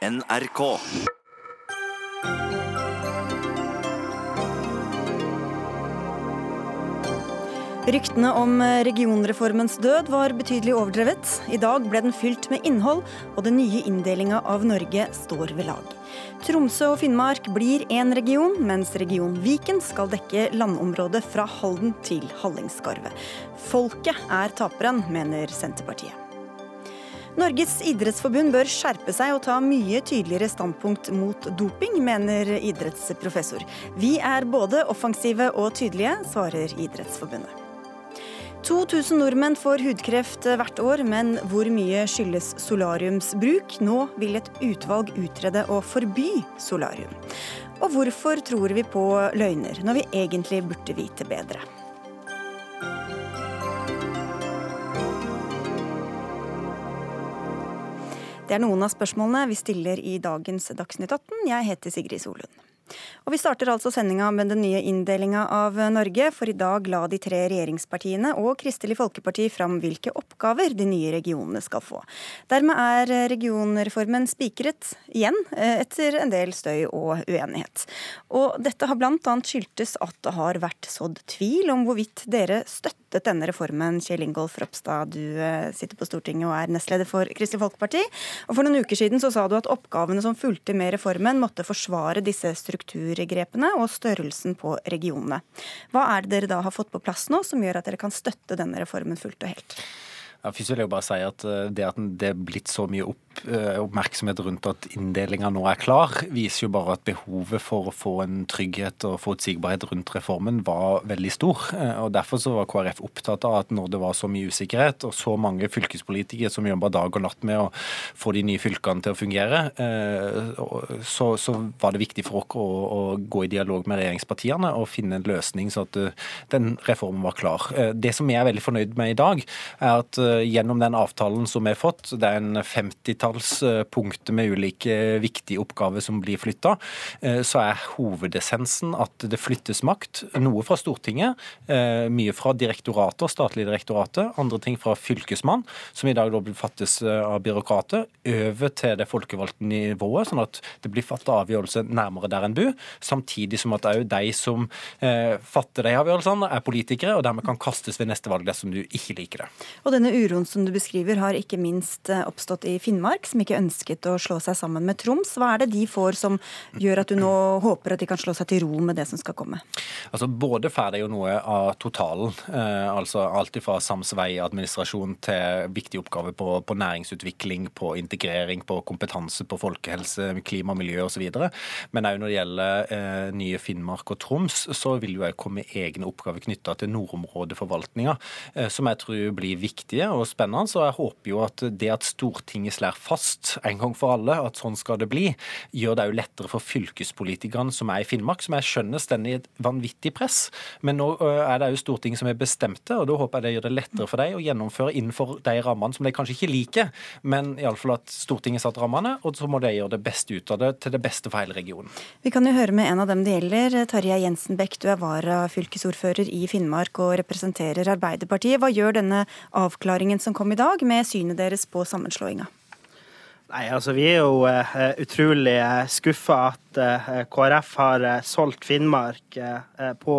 NRK. Ryktene om regionreformens død var betydelig overdrevet. I dag ble den fylt med innhold, og den nye inndelinga av Norge står ved lag. Tromsø og Finnmark blir én region, mens region Viken skal dekke landområdet fra Halden til Hallingskarvet. Folket er taperen, mener Senterpartiet. Norges idrettsforbund bør skjerpe seg og ta mye tydeligere standpunkt mot doping, mener idrettsprofessor. Vi er både offensive og tydelige, svarer Idrettsforbundet. 2000 nordmenn får hudkreft hvert år, men hvor mye skyldes solariumsbruk? Nå vil et utvalg utrede å forby solarium. Og hvorfor tror vi på løgner, når vi egentlig burde vite bedre? Det er noen av spørsmålene vi stiller i dagens Dagsnytt 18. Jeg heter Sigrid Solund. Og Vi starter altså sendinga med den nye inndelinga av Norge, for i dag la de tre regjeringspartiene og Kristelig Folkeparti fram hvilke oppgaver de nye regionene skal få. Dermed er regionreformen spikret igjen, etter en del støy og uenighet. Og dette har bl.a. skyldtes at det har vært sådd tvil om hvorvidt dere støttet denne reformen. Kjell Ingolf Ropstad, du eh, sitter på Stortinget og er nestleder for Kristelig Folkeparti. Og For noen uker siden så sa du at oppgavene som fulgte med reformen, måtte forsvare disse strukturgrepene og størrelsen på regionene. Hva er det dere da har fått på plass nå som gjør at dere kan støtte denne reformen fullt og helt? Ja, først vil jeg bare si at eh, Det at det er blitt så mye opp, Eh, oppmerksomhet rundt at inndelinga nå er klar, viser jo bare at behovet for å få en trygghet og forutsigbarhet rundt reformen var veldig stor. Eh, og Derfor så var KrF opptatt av at når det var så mye usikkerhet, og så mange fylkespolitikere som jobba dag og natt med å få de nye fylkene til å fungere, eh, så, så var det viktig for oss å, å, gå i dialog med regjeringspartiene og finne en løsning så at den reformen var klar. Det som jeg er veldig fornøyd med i dag, er at gjennom den avtalen som vi har fått, det er en 50-tall titalls med ulike viktige oppgaver som blir flytta, eh, så er hovedessensen at det flyttes makt. Noe fra Stortinget, eh, mye fra direktorater, statlige direktoratet, andre ting fra fylkesmann, som i dag da blir fattes eh, av byråkrater, over til det folkevalgte nivået, sånn at det blir fatta avgjørelse nærmere der en bor. Samtidig som at òg de som fatter de avgjørelsene, er politikere, og dermed kan kastes ved neste valg dersom du ikke liker det. Og denne uroen som du beskriver, har ikke minst oppstått i Finnmark som ikke ønsket å slå seg sammen med Troms. Hva er det de får som gjør at du nå håper at de kan slå seg til ro med det som skal komme? Altså, Både får de jo noe av totalen, eh, altså alt fra sams veiadministrasjon til viktige oppgaver på, på, næringsutvikling, på integrering, på kompetanse, på folkehelse, klima, miljø osv. Men òg når det gjelder eh, nye Finnmark og Troms, så vil jo jeg komme egne oppgaver knytta til nordområdeforvaltninga, eh, som jeg tror blir viktige og spennende. Så jeg håper jo at det at Stortinget slår fast en gang for alle at sånn skal det bli, gjør det òg lettere for fylkespolitikerne som er i Finnmark, som jeg skjønner står i et vanvittig press. Men nå er det òg Stortinget som er bestemte, og da håper jeg det gjør det lettere for dem å gjennomføre innenfor de rammene som de kanskje ikke liker, men iallfall at Stortinget satt rammene, og så må de gjøre det beste ut av det, til det beste for hele regionen. Vi kan jo høre med en av dem det gjelder. Tarjei Jensen Bech, du er varafylkesordfører i Finnmark og representerer Arbeiderpartiet. Hva gjør denne avklaringen som kom i dag, med synet deres på sammenslåinga? Nei, altså Vi er jo uh, utrolig uh, skuffa at uh, KrF har solgt Finnmark på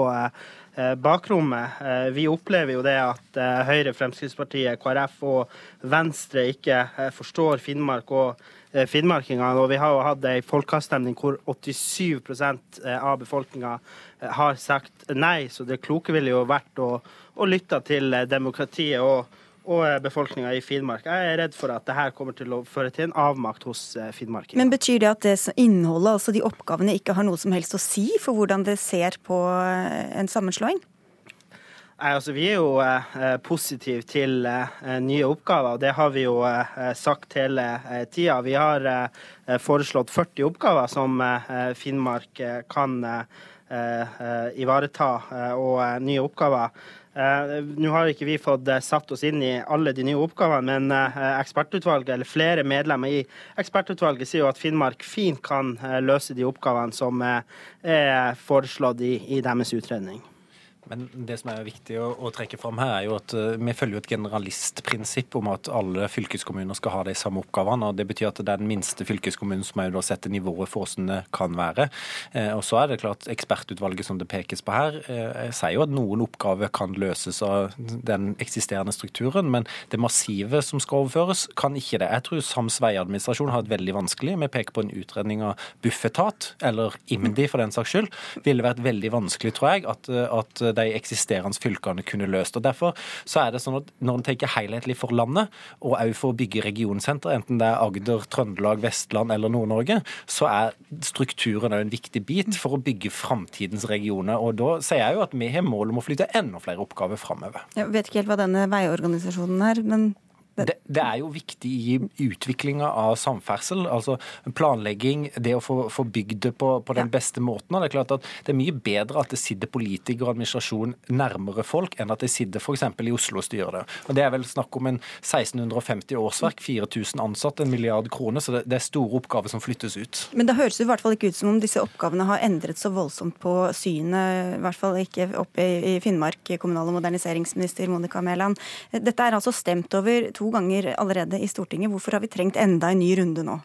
bakrommet. Vi opplever jo det at Høyre, Fremskrittspartiet, KrF og Venstre ikke forstår Finnmark og finnmarkingene. Og vi har jo hatt ei folkeavstemning hvor 87% av befolkninga har sagt nei, så det kloke ville jo vært å, å lytte til demokratiet. og og eh, befolkninga i Finnmark. Jeg er redd for at dette kommer til å føre til en avmakt hos Finnmark. finnmarkinger. Men Betyr det at det innholdet, altså de oppgavene, ikke har noe som helst å si for hvordan det ser på eh, en sammenslåing? Nei, altså Vi er jo eh, positive til eh, nye oppgaver, og det har vi jo eh, sagt hele tida. Vi har foreslått 40 oppgaver som Finnmark kan ivareta, og nye oppgaver. Uh, Nå har ikke vi fått uh, satt oss inn i alle de nye oppgavene, men uh, ekspertutvalget, eller flere medlemmer i ekspertutvalget sier jo at Finnmark fint kan løse de oppgavene som er foreslått i, i deres utredning. Men det som er viktig å, å, trekke fram her, er jo at uh, vi følger jo et generalistprinsipp om at alle fylkeskommuner skal ha de samme oppgavene. og Det betyr at det er den minste fylkeskommunen som er da setter nivået for hvordan det kan være. Uh, og så er det klart Ekspertutvalget som det pekes på her, uh, sier jo at noen oppgaver kan løses av den eksisterende strukturen, men det massive som skal overføres, kan ikke det. Jeg tror sams veiadministrasjon har et veldig vanskelig. Vi peker på en utredning av Bufetat, eller IMDi for den saks skyld. ville vært veldig vanskelig, tror jeg, at, at de eksisterende fylkene kunne løst. Og Derfor så er det sånn at når en tenker helhetlig for landet, og òg for å bygge regionsenter, enten det er Agder, Trøndelag, Vestland eller Nord-Norge, så er strukturen òg en viktig bit for å bygge framtidens regioner. Og da sier jeg jo at vi har mål om å flytte enda flere oppgaver framover. Jeg vet ikke helt hva denne veiorganisasjonen er, men det, det, er jo viktig i utviklinga av samferdsel. altså Planlegging, det å få, få bygd det på, på den ja. beste måten. Det er klart at det er mye bedre at det sitter politikere og administrasjon nærmere folk, enn at det sitter f.eks. i Oslo og styrer det. Og Det er vel snakk om en 1650 årsverk, 4000 ansatte, en milliard kroner. Så det, det, er store oppgaver som flyttes ut. Men det høres i hvert fall ikke ut som om disse oppgavene har endret så voldsomt på synet, i hvert fall ikke oppe i Finnmark, kommunal- og moderniseringsminister Monica Mæland. Dette er altså stemt over to ganger allerede i Stortinget. Hvorfor har vi trengt enda en ny runde nå?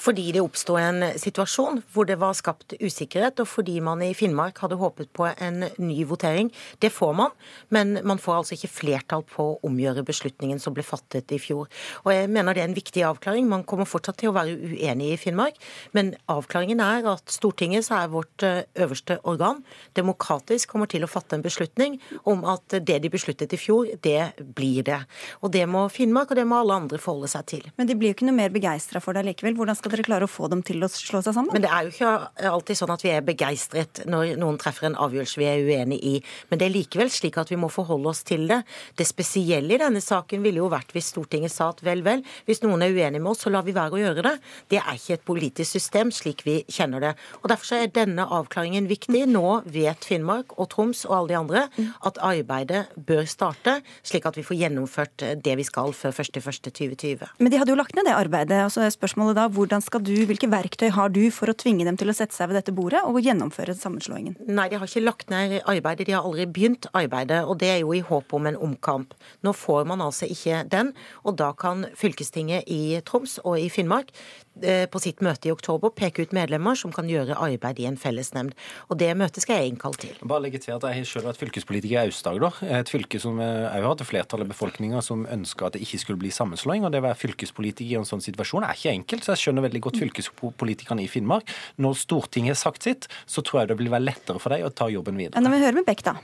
Fordi det oppsto en situasjon hvor det var skapt usikkerhet, og fordi man i Finnmark hadde håpet på en ny votering. Det får man, men man får altså ikke flertall på å omgjøre beslutningen som ble fattet i fjor. Og jeg mener det er en viktig avklaring. Man kommer fortsatt til å være uenig i Finnmark, men avklaringen er at Stortinget, som er vårt eh, øverste organ, demokratisk kommer til å fatte en beslutning om at det de besluttet i fjor, det blir det. Og det må Finnmark Finnmark, og det må alle andre forholde seg til. Men de blir jo ikke noe mer begeistra for det likevel. Hvordan skal dere klare å få dem til å slå seg sammen? Men det er jo ikke alltid sånn at vi er begeistret når noen treffer en avgjørelse vi er uenig i. Men det er likevel slik at vi må forholde oss til det. Det spesielle i denne saken ville jo vært hvis Stortinget sa at vel, vel, hvis noen er uenig med oss, så lar vi være å gjøre det. Det er ikke et politisk system slik vi kjenner det. Og Derfor er denne avklaringen viktig. Nå vet Finnmark og Troms og alle de andre at arbeidet bør starte, slik at vi får gjennomført det vi skal før 1.1.2020. Men de hadde jo lagt ned det arbeidet. og så er spørsmålet da, hvordan skal du, Hvilke verktøy har du for å tvinge dem til å sette seg ved dette bordet og gjennomføre sammenslåingen? Nei, de har ikke lagt ned arbeidet, de har aldri begynt arbeidet. Og det er jo i håp om en omkamp. Nå får man altså ikke den, og da kan fylkestinget i Troms og i Finnmark på sitt møte i oktober peke ut medlemmer som kan gjøre arbeid i en fellesnemnd. Og det møtet skal jeg innkalle til. Bare legge til at Jeg har selv vært fylkespolitiker i Aust-Agder. Et fylke som òg hadde flertallet av befolkninga som ønska at det ikke skulle bli sammenslåing. og Det å være fylkespolitiker i en sånn situasjon er ikke enkelt. så Jeg skjønner veldig godt fylkespolitikerne i Finnmark. Når Stortinget har sagt sitt, så tror jeg det vil være lettere for dem å ta jobben videre. Når vi hører med Beck, da.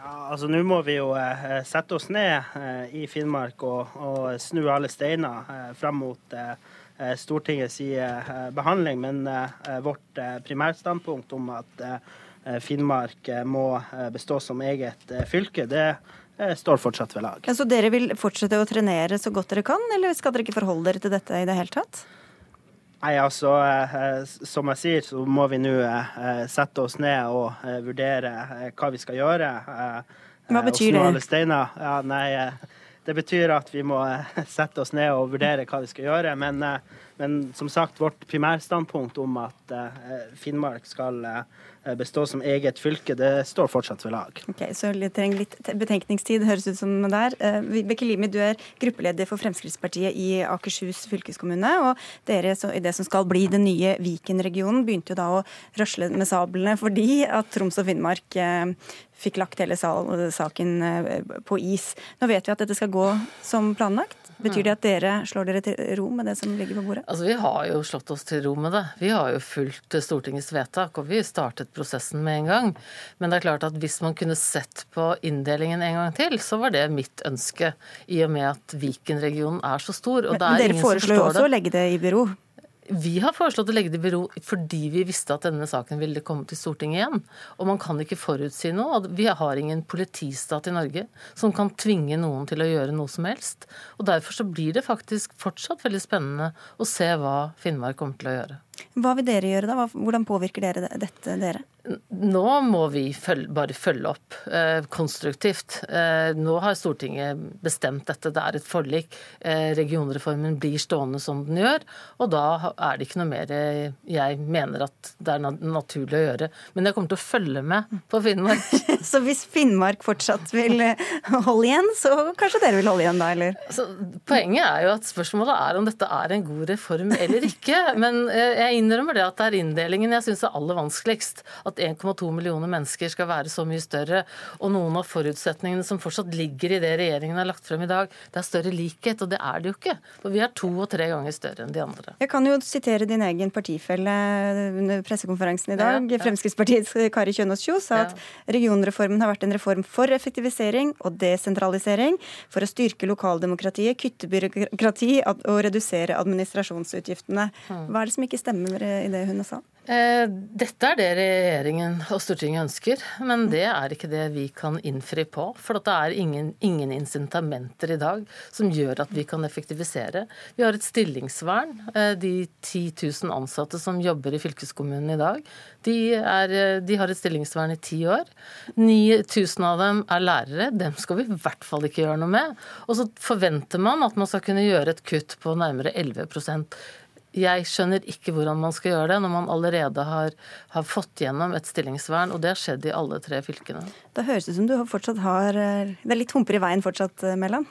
Ja, altså Nå må vi jo eh, sette oss ned eh, i Finnmark og, og snu alle steiner eh, fram mot eh, Eh, Stortingets eh, behandling, men eh, vårt primærstandpunkt om at Finnmark må bestå som eget fylke, det står fortsatt ved lag. Ja, så dere vil fortsette å trenere så godt dere kan, eller skal dere ikke forholde dere til dette i det hele tatt? Nei, altså, Som jeg sier, så må vi nå sette oss ned og vurdere hva vi skal gjøre. Hva betyr det? Ja, nei, det betyr at vi må eh, sette oss ned og vurdere hva vi skal gjøre. Men, eh, men som sagt, vårt primærstandpunkt om at eh, Finnmark skal bestå som eget fylke, det står fortsatt ved lag. Ok, Så vi trenger litt betenkningstid, høres ut som der. Vibeke Limi, du er gruppeleder for Fremskrittspartiet i Akershus fylkeskommune. Og dere i det som skal bli den nye Viken-regionen, begynte jo da å røsle med sablene fordi at Troms og Finnmark fikk lagt hele saken eh, på is. Nå vet vi at dette skal gå som planlagt. Betyr det at dere slår dere til ro med det som ligger på bordet? Altså, Vi har jo slått oss til ro med det. Vi har jo fulgt Stortingets vedtak, og vi startet prosessen med en gang. Men det er klart at hvis man kunne sett på inndelingen en gang til, så var det mitt ønske. I og med at Viken-regionen er så stor. Og men, det er dere foreslår jo også å legge det i bero? Vi har foreslått å legge det i bero fordi vi visste at denne saken ville komme til Stortinget igjen. Og man kan ikke forutsi noe. Vi har ingen politistat i Norge som kan tvinge noen til å gjøre noe som helst. Og derfor så blir det faktisk fortsatt veldig spennende å se hva Finnmark kommer til å gjøre. Hva vil dere gjøre da? Hvordan påvirker dere dette dere? Nå må vi følge, bare følge opp eh, konstruktivt. Eh, nå har Stortinget bestemt dette, det er et forlik. Eh, regionreformen blir stående som den gjør. Og da er det ikke noe mer eh, jeg mener at det er naturlig å gjøre. Men jeg kommer til å følge med på Finnmark. så hvis Finnmark fortsatt vil eh, holde igjen, så kanskje dere vil holde igjen da, eller? Så, poenget er jo at spørsmålet er om dette er en god reform eller ikke. Men eh, jeg innrømmer det at det er inndelingen jeg syns er aller vanskeligst. At 1,2 millioner mennesker skal være så mye større. Og noen av forutsetningene som fortsatt ligger i det regjeringen har lagt frem i dag, det er større likhet, og det er det jo ikke. For vi er to og tre ganger større enn de andre. Jeg kan jo sitere din egen partifelle under pressekonferansen i dag. Ja, ja. Fremskrittspartiets Kari Kjønaas Kjos sa at regionreformen har vært en reform for effektivisering og desentralisering, for å styrke lokaldemokratiet, kutte byråkrati og redusere administrasjonsutgiftene. Hmm. Hva er det som ikke stemmer i det hun sa? Eh, dette er det regjeringen og Stortinget ønsker, men det er ikke det vi kan innfri på. For det er ingen, ingen incitamenter i dag som gjør at vi kan effektivisere. Vi har et stillingsvern. Eh, de 10 000 ansatte som jobber i fylkeskommunen i dag, de, er, eh, de har et stillingsvern i ti år. 9000 av dem er lærere. Dem skal vi i hvert fall ikke gjøre noe med. Og så forventer man at man skal kunne gjøre et kutt på nærmere 11 jeg skjønner ikke hvordan man skal gjøre det når man allerede har, har, fått gjennom et stillingsvern, og det har skjedd i alle tre fylkene. Det høres ut som du fortsatt har eh, Det er litt humper i veien fortsatt, Mellan? Mæland?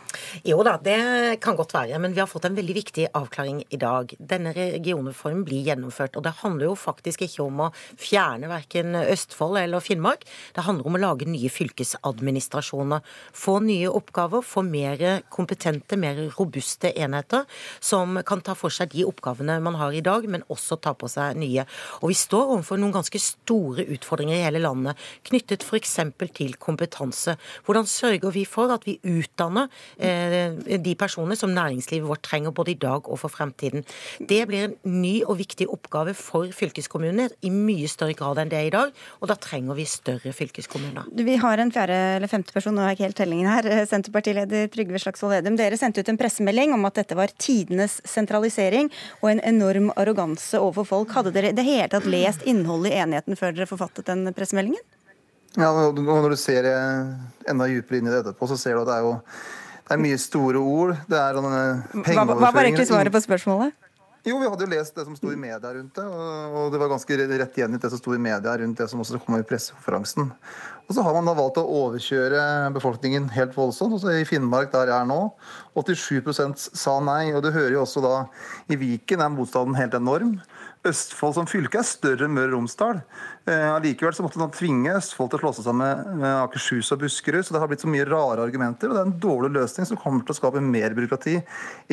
Jo da, det kan godt være, men vi har fått en veldig viktig avklaring i dag. Denne regionreformen blir gjennomført, og det handler jo faktisk ikke om å fjerne verken Østfold eller Finnmark. Det handler om å lage nye fylkesadministrasjoner. Få nye oppgaver, få mer kompetente, mer robuste enheter som kan ta for seg de oppgavene oppgavene man har i dag, men også ta på seg nye. Og vi står overfor noen ganske store utfordringer i hele landet, knyttet f.eks. til kompetanse. Hvordan sørger vi for at vi utdanner eh, de personene som næringslivet vårt trenger både i dag og for fremtiden? Det blir en ny og viktig oppgave for fylkeskommunene i mye større grad enn det er i dag, og da trenger vi større fylkeskommuner. Vi har en fjerde eller femte person, nå er ikke helt tellingen her. Senterpartileder Trygve Slagsvold Vedum, dere sendte ut en pressemelding om at dette var tidenes sentralisering og en en enorm arroganse overfor folk. Hadde dere i det hele tatt lest innholdet i enigheten før dere forfattet den pressemeldingen? Ja, Når du ser enda dypere inn i det etterpå, så ser du at det er jo det er mye store ord. Det er pengeoverføringer Hva, hva var egentlig svaret på spørsmålet? Jo, vi hadde jo lest det som sto i media rundt det, og det var ganske rett gjengitt det som sto i media rundt det som også kom i pressekonferansen. Og så har man da valgt å overkjøre befolkningen helt voldsomt. Også I Finnmark, der jeg er nå, 87% sa nei. Og du hører jo også da i Viken er motstanden helt enorm. Østfold som fylke er større enn Møre og Romsdal. Eh, allikevel så måtte man tvinge Østfold til å slå seg sammen med Akershus og Buskerud. Så det har blitt så mye rare argumenter, og det er en dårlig løsning som kommer til å skape mer byråkrati,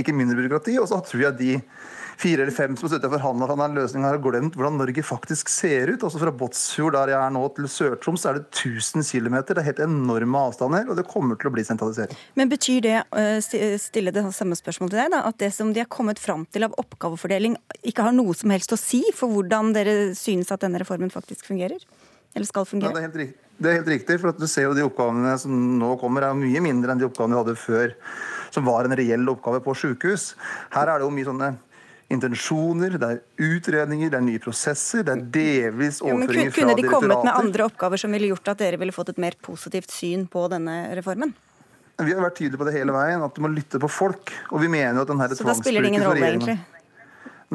ikke mindre byråkrati. Og så tror jeg de fire eller fem som har sittet og forhandla fram den løsninga, har glemt hvordan Norge faktisk ser ut. Også fra Båtsfjord, der jeg er nå, til Sør-Troms er det 1000 km. Det er helt enorme avstander, og det kommer til å bli sentralisering. Men betyr det, eh, stille det samme spørsmålet til deg, da, at det som de har kommet fram til av oppgavefordeling, ikke har noe som helst å si for hvordan dere synes at denne reformen faktisk fungerer? Eller skal fungere? Ja, det, er helt riktig, det er helt riktig, for du ser jo de oppgavene som nå kommer, er mye mindre enn de oppgavene vi hadde før, som var en reell oppgave på sykehus. Her er det jo mye sånne intensjoner, det er utredninger, det er nye prosesser, det er delvis overføringer fra direktorater. Kunne de kommet med andre oppgaver som ville gjort at dere ville fått et mer positivt syn på denne reformen? Vi har vært tydelige på det hele veien, at du må lytte på folk. Og vi mener jo at denne Så da spiller det ingen rolle, egentlig?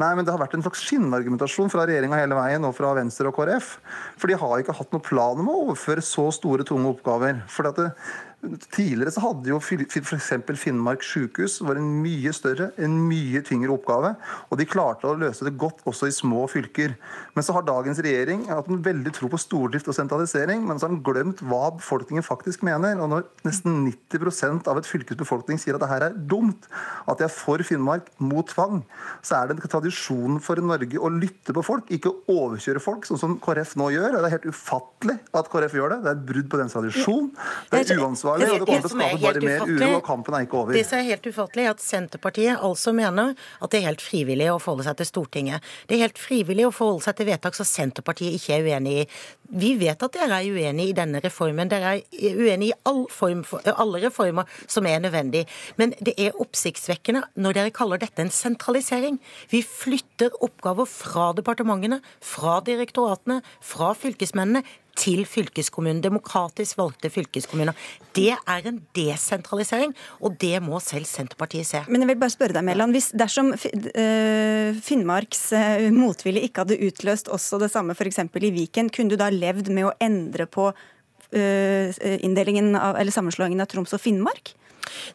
Nei, men det har vært en slags skinnargumentasjon fra regjeringa hele veien, og fra Venstre og KrF. For de har ikke hatt noen plan om å overføre så store, tunge oppgaver. For det, Tidligere så hadde jo f.eks. Finnmark sykehus var en mye større, en mye tyngre oppgave. Og de klarte å løse det godt også i små fylker. Men så har dagens regjering hatt en veldig tro på stordrift og sentralisering, men så har den glemt hva befolkningen faktisk mener. Og når nesten 90% av et fylkes befolkning sier at det her er dumt, at de er for Finnmark mot tvang, så er det en tradisjon for Norge å lytte på folk, ikke overkjøre folk, sånn som KrF nå gjør. Og Det er helt ufattelig at KrF gjør det. Det er et brudd på den tradisjonen. Det er uansvarlig uansvarlig, og det kommer til å skape bare mer uro, og kampen er ikke over. Det som er helt ufattelig, er at Senterpartiet altså mener at det er helt frivillig å forholde seg til Stortinget. Det er helt frivillig å forholde seg til vedtak som Senterpartiet ikke er uenig i. Vi vet at dere er uenig i denne reformen. Dere er uenig i all form, alle reformer som er nødvendig. Men det er oppsiktsvekkende når dere kaller dette en sentralisering. Vi flytter oppgaver fra departementene, fra direktoratene, fra fylkesmennene til fylkeskommunen. Demokratisk valgte fylkeskommuner. Det er en desentralisering, og det må selv Senterpartiet se. Men jeg vil bare spørre deg, Melland. Hvis dersom uh, Finnmarks uh, motvilje ikke hadde utløst også det samme f.eks. i Viken, kunne du da levd med å endre på uh, inndelingen av, eller sammenslåingen av Troms og Finnmark?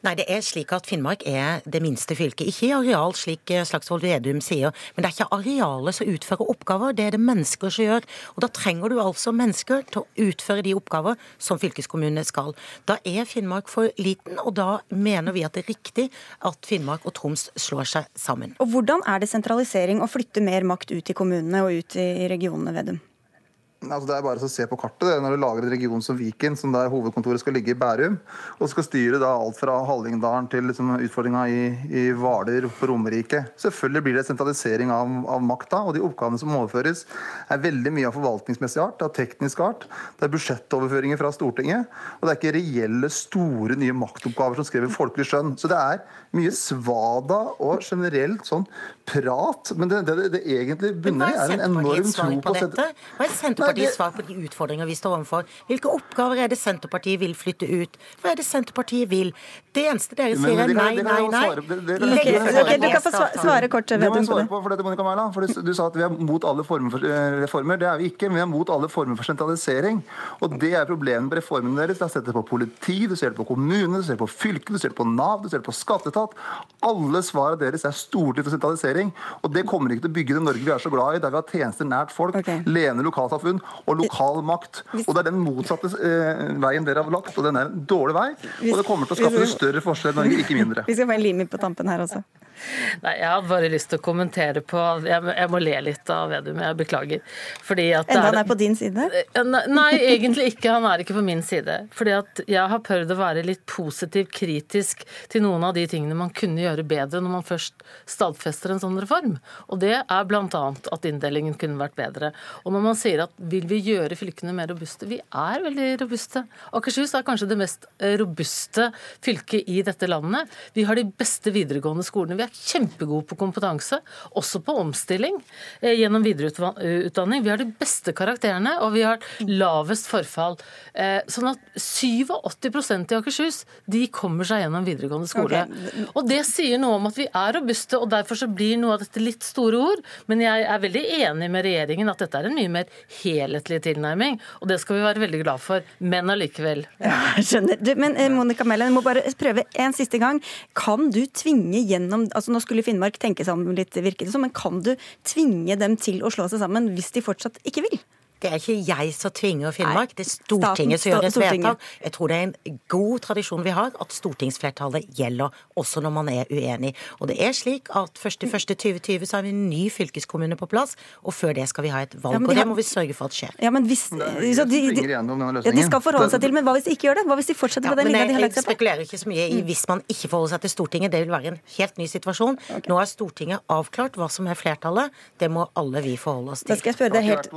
Nei, det er slik at Finnmark er det minste fylket. Ikke i areal, slik eh, Slagsvold Vedum sier, men det er ikke arealet som utfører oppgaver, det er det mennesker som gjør. Og da trenger du altså mennesker til å utføre de oppgaver som fylkeskommunene skal. Da er Finnmark for liten, og da mener vi at det er riktig at Finnmark og Troms slår seg sammen. Og hvordan er det sentralisering å flytte mer makt ut i kommunene og ut i regionene, Vedum? Altså det er bare å se på kartet. Det, når du lager en region som Viken, som der hovedkontoret skal ligge i Bærum, og skal styre da alt fra Hallingdalen til liksom utfordringa i, i Hvaler på Romerike. Selvfølgelig blir det sentralisering av, av makta, og de oppgavene som overføres, er veldig mye av forvaltningsmessig art, av teknisk art. Det er budsjettoverføringer fra Stortinget, og det er ikke reelle, store nye maktoppgaver som skrever folkelig skjønn. Så det er mye svada og generelt sånn prat, men det, det, det egentlig bunner i, er en enorm tro på, på dette? Hva er Senterpartiets svar på de utfordringer vi står overfor? Hvilke oppgaver er det Senterpartiet vil flytte ut? Hva er det Senterpartiet vil? Det eneste dere sier er nei, nei, nei. Du kan få svare kort. Det må jeg svare på, for dette, Monica Mæland. For du, du sa at vi er mot alle former for eh, reformer. Det er vi ikke. Vi er mot alle former for sentralisering. Og det er problemet med reformene deres. Du har sett det på politi, du ser det på kommune, du ser det på fylke, du ser det på Nav, du ser det på skatteetat. Alle svarene deres er storstilt sentralisering. Og det kommer ikke til å bygge det Norge vi er så glad i, der vi har tjenester nært folk, okay. lene lokalsamfunn og lokal makt. Og det er den motsatte eh, veien dere har lagt, og den er en dårlig vei. Og det kommer til å skaffe større forskjeller i Norge, ikke mindre. Vi skal få en lim på tampen her også. Nei, Jeg hadde bare lyst til å kommentere på Jeg, jeg må le litt av Vedum, jeg beklager. Fordi at Enda han er på din side? Nei, egentlig ikke. Han er ikke på min side. Fordi at jeg har prøvd å være litt positiv, kritisk til noen av de tingene man kunne gjøre bedre når man først stadfester en sånn reform. Og det er bl.a. at inndelingen kunne vært bedre. Og når man sier at vil vi gjøre fylkene mer robuste? Vi er veldig robuste. Akershus er kanskje det mest eh, robuste fylket i dette landet. Vi har de beste videregående skolene. Vi er kjempegode på kompetanse, også på omstilling eh, gjennom videreutdanning. Vi har de beste karakterene, og vi har lavest forfall. Eh, sånn at 87% i Akershus de kommer seg gjennom videregående skole. Okay. Og Det sier noe om at vi er robuste, og derfor så blir noe av dette litt store ord. Men jeg er veldig enig med regjeringen at dette er en mye mer helhetlig tilnærming, og det skal vi være veldig glad for. Men allikevel. Ja, skjønner. Du, men eh, Monica Mellen, jeg må bare prøve en siste gang. Kan du tvinge gjennom altså Nå skulle Finnmark tenke seg om litt, virket det som, men kan du tvinge dem til å slå seg sammen hvis de fortsatt ikke vil? Det er ikke jeg som tvinger Finnmark, det er Stortinget som gjør et vedtak. Jeg tror det er en god tradisjon vi har, at stortingsflertallet gjelder også når man er uenig. Og det er slik at 1.1.2020 så har vi en ny fylkeskommune på plass, og før det skal vi ha et valg. Ja, de og det må vi sørge for at skjer. Ja, men hvis, de, de, ja, de skal forholde seg til, men hva hvis de ikke gjør det? Hva hvis de fortsetter med den linja de har lagt seg på? Jeg spekulerer ikke så mye i hvis man ikke forholder seg til Stortinget. Det vil være en helt ny situasjon. Okay. Nå er Stortinget avklart hva som er flertallet. Det må alle vi forholde oss til. Da skal jeg spørre deg helt...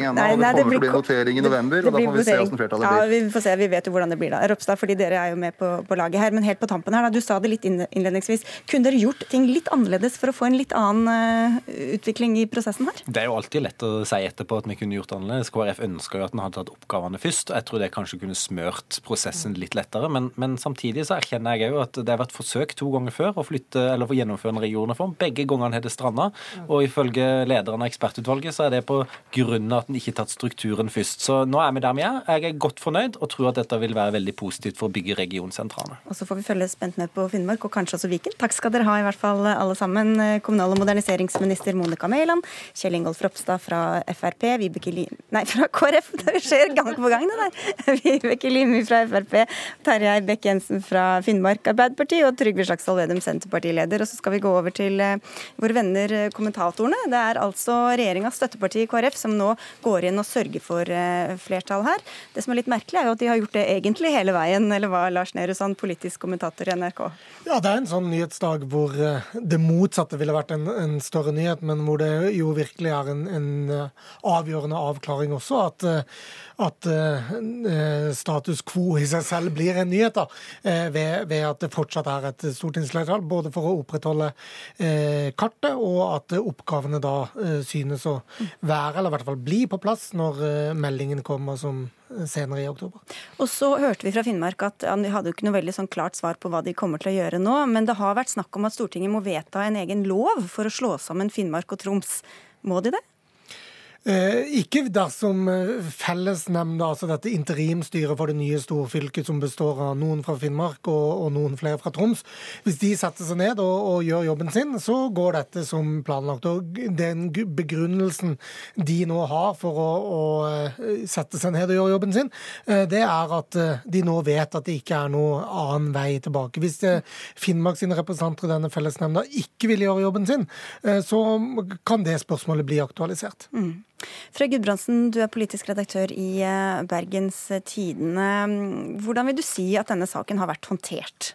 Stortinget ennå. og det kommer til å bli votering i november, og da får vi se hvordan flertallet blir. Ja, vi får se, vi vet jo hvordan det blir da. Ropstad, fordi dere er jo med på, på laget her. Men helt på tampen her, da, du sa det litt innledningsvis. Kunne dere gjort ting litt annerledes for å få en litt annen uh, utvikling i prosessen her? Det er jo alltid lett å si etterpå at vi kunne gjort det annerledes. KrF ønsker jo at en hadde tatt oppgavene først. Jeg tror det kanskje kunne smørt prosessen litt lettere. Men, men samtidig så erkjenner jeg òg at det har vært forsøk to ganger før å flytte eller få gjennomføre en regionreform. Begge gangene har det stranda. Og ifølge lederen av ekspertutvalget så er det på grunn av at en ikke tatt strukturen først. Så nå er vi der vi er. Jeg er godt fornøyd og tror at dette vil være veldig positivt for å bygge regionsentrene. Og så får vi følge spent med på Finnmark og kanskje også Viken. Takk skal dere ha i hvert fall alle sammen. Kommunal- og moderniseringsminister Monica Mæland, Kjell Ingolf Ropstad fra Frp, Vibeke Lim... Nei, fra KrF, det skjer gang på gang, det der. Vibeke Limi fra Frp, Terjei Bekk-Jensen fra Finnmark Arbeiderparti og Trygve Slagsvold Vedum, Senterpartileder. Og så skal vi gå over til eh, våre venner eh, kommentatorene. Det er altså regjeringas støtteparti KrF som nå går inn og sørger for eh, flertall her. Det som er litt merkelig, er jo at de har gjort det egentlig hele veien, eller hva, Lars Nehru Sand, politisk kommentator i NRK? Ja, det er en sånn nyhetsdag hvor eh, det motsatte ville vært en, en større nyhet, men hvor det jo virkelig er en, en eh, avgjørende avklaring også. at at status quo i seg selv blir en nyhet, da, ved, ved, at det fortsatt er et stortingsflertall, både for å opprettholde kartet og at oppgavene da synes å være, eller i hvert fall bli, på plass når meldingen kommer som senere i oktober. Og så hørte vi fra Finnmark at ja, De hadde jo ikke noe veldig sånn klart svar på hva de kommer til å gjøre nå, men det har vært snakk om at Stortinget må vedta en egen lov for å slå sammen Finnmark og Troms. Må de det? Eh, ikke dersom som fellesnemnda, altså dette interimstyret for det nye storfylket som består av noen fra Finnmark og, og noen flere fra Troms, hvis de setter seg ned og, og, gjør jobben sin, så går dette som planlagt. Og Den begrunnelsen de nå har for å, å eh, sette seg ned og gjøre jobben sin, det er at de nå vet at det ikke er noe annen vei tilbake. Hvis Finnmark sine representanter i denne fellesnemnda ikke vil gjøre jobben sin, så kan det spørsmålet bli aktualisert. Mm. Frøy Gudbrandsen, du er politisk redaktør i eh, Bergens Tidende. Hvordan vil du si at denne saken har vært håndtert?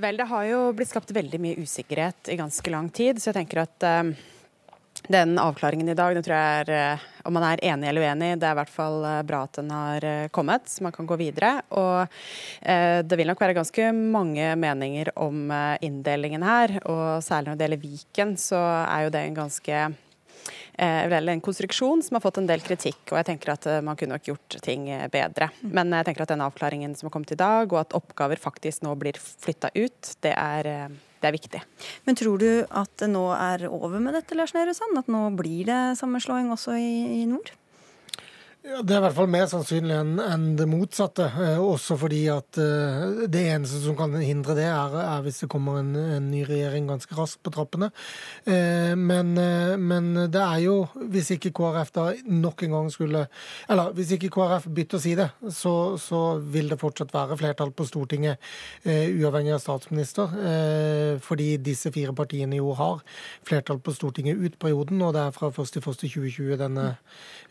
Vel, det har jo blitt skapt veldig mye usikkerhet i ganske lang tid, så jeg tenker at uh, den avklaringen i dag, den tror jeg er uh, om man er enig eller uenig, det er i hvert fall bra at den har kommet, så man kan gå videre. Og det vil nok være ganske mange meninger om inndelingen her, og særlig når det gjelder Viken, så er jo det en ganske Eh, eller en konstruksjon som har fått en del kritikk. Og jeg tenker at eh, man kunne nok gjort ting eh, bedre. Men jeg tenker at den avklaringen som har kommet i dag, og at oppgaver faktisk nå blir flytta ut, det er, det er viktig. Men tror du at det nå er over med dette, Lars Nehru Sand? At nå blir det sammenslåing også i, i nord? Ja, det er i hvert fall mer sannsynlig enn en det motsatte. Eh, også fordi at eh, det eneste som kan hindre det, er, er hvis det kommer en, en, ny regjering ganske raskt på trappene. Eh, men, eh, men, det er jo, hvis ikke KrF da nok en gang skulle Eller hvis ikke KrF bytter side, så, så vil det fortsatt være flertall på Stortinget, eh, uavhengig av statsminister. Eh, fordi disse fire partiene jo har flertall på Stortinget ut perioden, og det er fra 1.1.2020 denne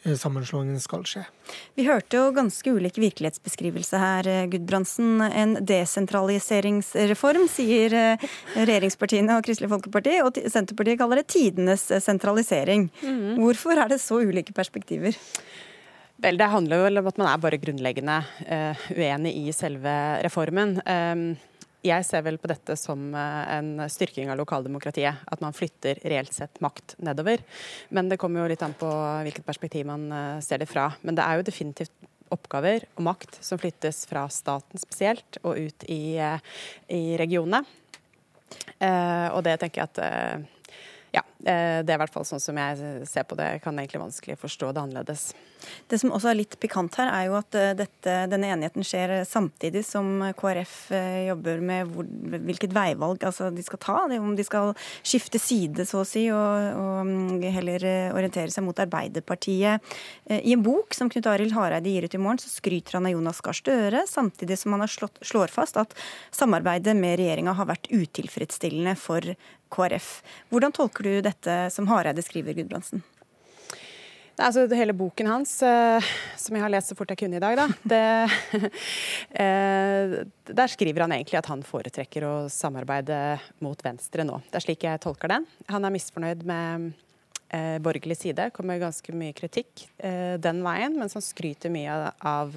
sammenslåingen skal skje. Vi hørte jo ganske ulike virkelighetsbeskrivelse her, eh, Gudbrandsen. En desentraliseringsreform, sier eh, regjeringspartiene og Kristelig Folkeparti, og Senterpartiet kaller det tidenes eh, sentralisering. Mm. Hvorfor er det så ulike perspektiver? Vel, Det handler jo om at man er bare grunnleggende uh, uenig i selve reformen. Um, jeg ser vel på dette som eh, en styrking av lokaldemokratiet. At man flytter reelt sett makt nedover. Men det kommer jo litt an på hvilket perspektiv man eh, ser det fra. Men det er jo definitivt oppgaver og makt som flyttes fra staten spesielt og ut i, eh, i regionene. Og det tenker jeg at ja, det er i hvert fall sånn som jeg ser på det. Jeg kan egentlig vanskelig forstå det annerledes. Det som også er litt pikant her, er jo at eh, dette, denne enigheten skjer samtidig som KrF eh, jobber med hvor, hvilket veivalg altså de skal ta. Om de skal skifte side, så å si, og, og mm, heller eh, orientere seg mot Arbeiderpartiet. I en bok som Knut Arild Hareide gir ut i morgen, så skryter han av Jonas Gahr Støre, samtidig som han har slått, slår fast at samarbeidet med regjeringa har vært utilfredsstillende for KrF. Hvordan tolker du dette som Hareide skriver, Gudbrandsen? Altså, hele boken hans, uh, som jeg har lest så fort jeg kunne i dag, da, det, uh, der skriver han egentlig at han foretrekker å samarbeide mot Venstre nå. Det er slik jeg tolker den. Han er misfornøyd med uh, borgerlig side. kommer ganske mye kritikk den veien, mens han skryter mye av,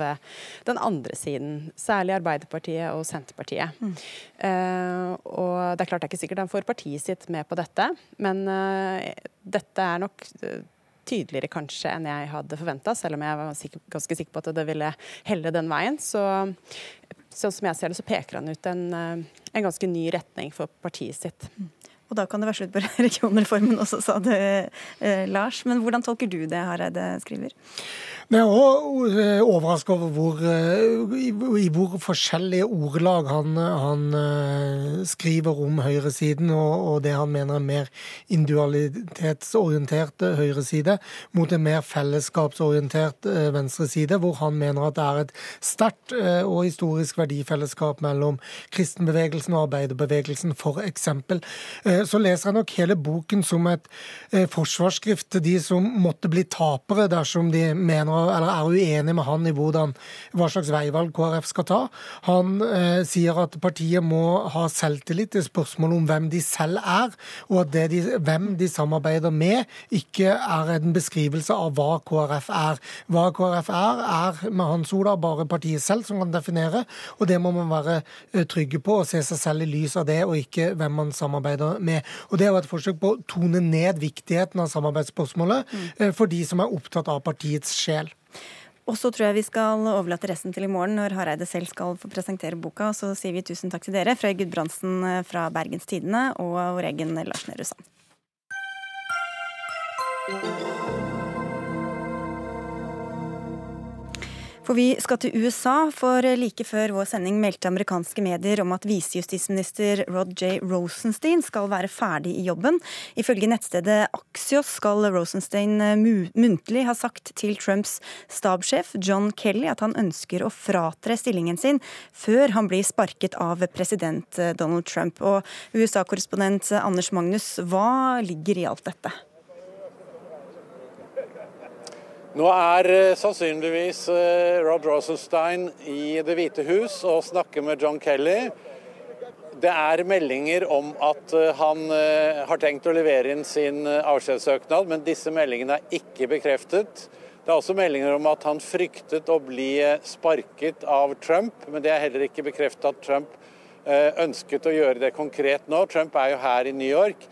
den andre siden. Særlig Arbeiderpartiet og Senterpartiet. Mm. og det er klart det er ikke sikkert han får partiet sitt med på dette, men dette er nok tydeligere kanskje enn jeg hadde forventa, selv om jeg var sikker, ganske sikker på at det ville helle den veien. Så sånn som jeg ser det, så peker han ut en, eh, en ganske ny retning for partiet sitt. Og da kan det være slutt på regionreformen også, sa det eh, Lars. Men hvordan tolker du det Hareide skriver? Men er òg eh, overraska over hvor, eh, i hvor forskjellige ordelag han, han eh, skriver om høyresiden, og, og, det han mener er mer individualitetsorientert høyreside, mot en mer fellesskapsorientert venstreside, hvor han mener at det er et sterkt og historisk verdifellesskap mellom kristenbevegelsen og arbeiderbevegelsen, f.eks. Så leser jeg nok hele boken som et forsvarsskrift til de som måtte bli tapere dersom de mener eller er uenig med han i hvordan, hva slags veivalg KrF skal ta. Han eh, sier at partiet må ha selvtillit til spørsmålet om hvem de selv er, og at de, hvem de samarbeider med, ikke er en beskrivelse av hva KrF er. Hva KrF er, er med hans ord bare partiet selv som kan definere, og det må man være eh, trygge på og se seg selv i lys av det, og ikke hvem man samarbeider med. Og Det er jo et forsøk på å tone ned viktigheten av samarbeidsspørsmålet mm. for de som er opptatt av partiets sjel. Og så tror jeg vi skal overlate resten til i morgen, når Hareide selv skal få presentere boka. Så sier vi tusen takk til dere, Frøy Gudbrandsen eh, fra Bergens Tidende og vår egen Lars Nehru Sand. For vi skal til USA, for like før vår sending meldte amerikanske medier om at visejustisminister Rod J. Rosenstein skal være ferdig i jobben. Ifølge nettstedet Axios skal Rosenstein muntlig ha sagt til Trumps stabssjef John Kelly at han ønsker å fratre stillingen sin før han blir sparket av president Donald Trump. Og USA-korrespondent Anders Magnus, hva ligger i alt dette? Nå er eh, sannsynligvis eh, Rod Rosenstein i Det hvite hus og snakker med John Kelly. Det er meldinger om at eh, han har tenkt å levere inn sin avskjedssøknad, men disse meldingene er ikke bekreftet. Det er også meldinger om at han fryktet å bli sparket av Trump, men det er heller ikke bekreftet at Trump ønsket å gjøre det konkret nå. Trump er jo her i New York.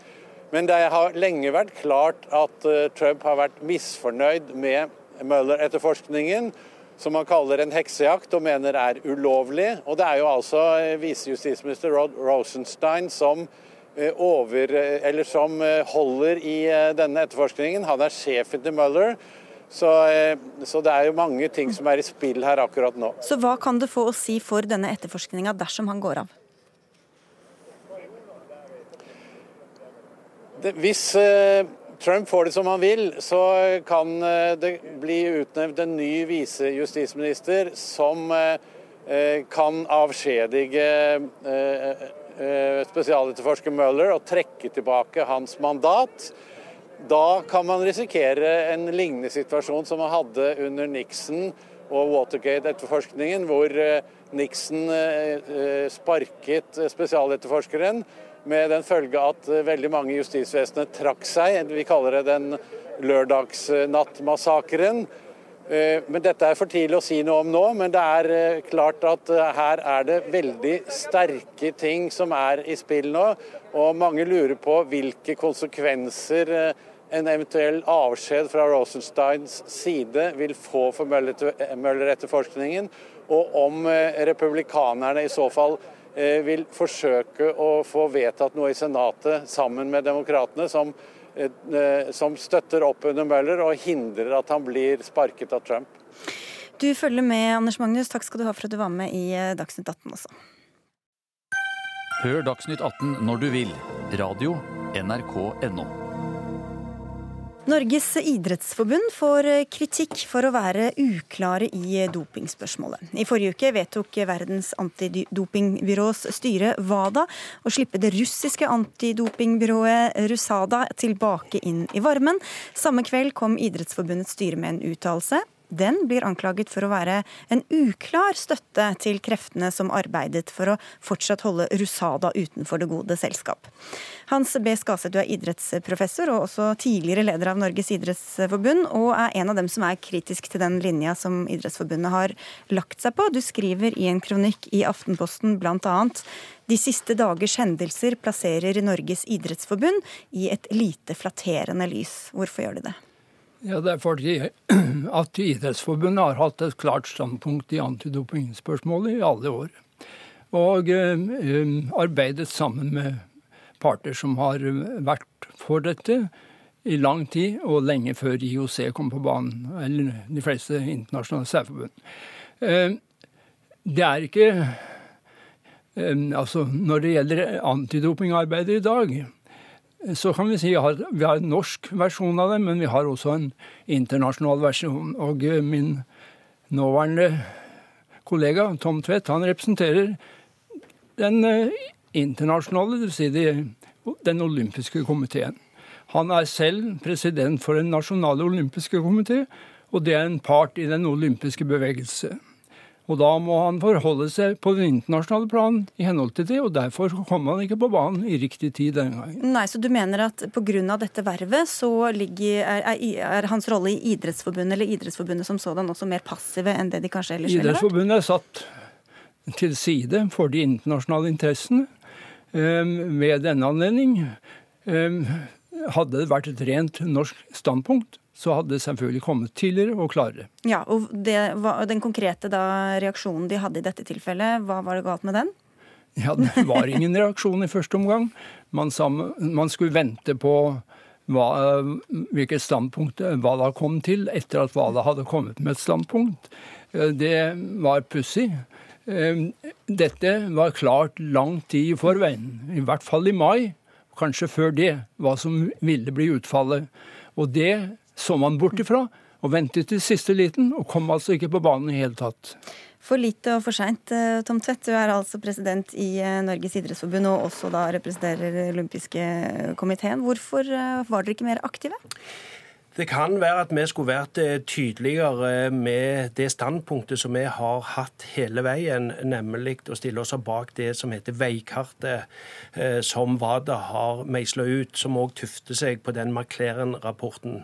Men det har lenge vært klart at eh, Trump har vært misfornøyd med Møller-etterforskningen, som han kaller en heksejakt og mener er ulovlig. Og det er jo altså eh, visejustisminister Rod Rosenstein som, eh, over, som holder i denne etterforskningen. Han er sjefen til Mueller. Så, så, det er jo mange ting som er i spill her akkurat nå. Så hva kan det få å si for denne etterforskninga dersom han går av? Hvis eh, Trump får det som han vil, så kan eh, det bli utnevnt en ny visejustisminister som eh, kan avskjedige spesialetterforsker Mueller og trekke tilbake hans mandat. Da kan man risikere en lignende situasjon som man hadde under Nixon og Watergate-etterforskningen, hvor Nixon sparket spesialetterforskeren med den følge at eh, veldig mange i justisvesenet trakk seg. Vi kaller det den lørdagsnattmassakren. Eh, men Dette er for tidlig å si noe om nå, men det er eh, klart at her er det veldig sterke ting som er i spill nå. Og mange lurer på hvilke konsekvenser en eventuell avskjed fra Rosensteins side vil få for Møller-etterforskningen, og om republikanerne i så fall vil forsøke å få vedtatt noe i Senatet sammen med demokratene som, eh, eh, som støtter opp under Møller og hindrer at han blir sparket av Trump. Du følger med, Anders Magnus. Takk skal du ha for at du var med i Dagsnytt 18 også. Hør Dagsnytt 18 når du vil. Radio NRK.no. Norges idrettsforbund får kritikk for å være uklare i dopingspørsmålet. I forrige uke vedtok verdens antidopingbyrås styre WADA å slippe det russiske antidopingbyrået Rusada tilbake inn i varmen. Samme kveld kom Idrettsforbundets styre med en uttalelse den blir anklaget for å være en uklar støtte til kreftene som arbeidet for å fortsatt holde Rusada utenfor det gode selskap. Hans B. Skaseth, du er idrettsprofessor og også tidligere leder av Norges idrettsforbund, og er en av dem som er kritisk til den linja som Idrettsforbundet har lagt seg på. Du skriver i en kronikk i Aftenposten bl.a.: De siste dagers hendelser plasserer Norges idrettsforbund i et lite flatterende lys. Hvorfor gjør de det? Ja, Det er fordi at Idrettsforbundet har hatt et klart standpunkt i antidopingspørsmålet i alle år. Og uh, arbeidet sammen med parter som har vært for dette i lang tid, og lenge før IOC kom på banen, eller de fleste internasjonale særforbund. Det er ikke Altså, når det gjelder antidopingarbeidet i dag, så kan vi si at vi har en norsk versjon av det, men vi har også en internasjonal versjon. Og eh, min nåværende kollega Tom Tvedt han representerer den eh, internasjonale, dvs. Si den olympiske komiteen. Han er selv president for den nasjonale olympiske komité, Og det er en part i den olympiske bevegelse. Og da må han forholde seg på den internasjonale planen i henhold til det, og derfor kom han ikke på banen i riktig tid den gangen. Nei, Så du mener at pga. dette vervet så ligger, er, er, hans rolle i Idrettsforbundet eller Idrettsforbundet som sådan også mer passive enn det de kanskje ellers ville vært? Idrettsforbundet er satt til side for de internasjonale interessene ved denne anledning. Hadde det vært et rent norsk standpunkt, så hadde det selvfølgelig kommet tidligere og klarere. Ja, og det, Den konkrete da, reaksjonen de hadde i dette tilfellet, hva var det galt med den? Ja, Det var ingen reaksjon i første omgang. Man, man skulle vente på hva, hvilket standpunkt Hvala kom til etter at Hvala hadde kommet med et standpunkt. Det var pussig. Dette var klart lang tid i forveien, i hvert fall i mai, kanskje før det, hva som ville bli utfallet. Og det så man bort ifra og ventet til siste liten, og kom altså ikke på banen i hele tatt. For lite og for seint, eh, Tom Tvedt. Du er altså president i eh, Norges idrettsforbund og også da representerer olympiske komiteen. Hvorfor eh, var dere ikke mer aktive? Det kan være at vi skulle vært eh, tydeligere med det standpunktet som vi har hatt hele veien, nemlig å stille oss bak det som heter veikartet, eh, som WADA har meisla ut, som òg tufter seg på den Maclaren-rapporten.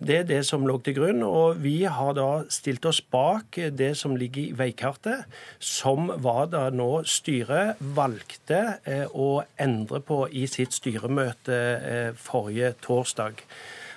Det er det som lå til grunn, og vi har da stilt oss bak det som ligger i veikartet, som WADA nå styret valgte eh, å endre på i sitt styremøte forrige torsdag.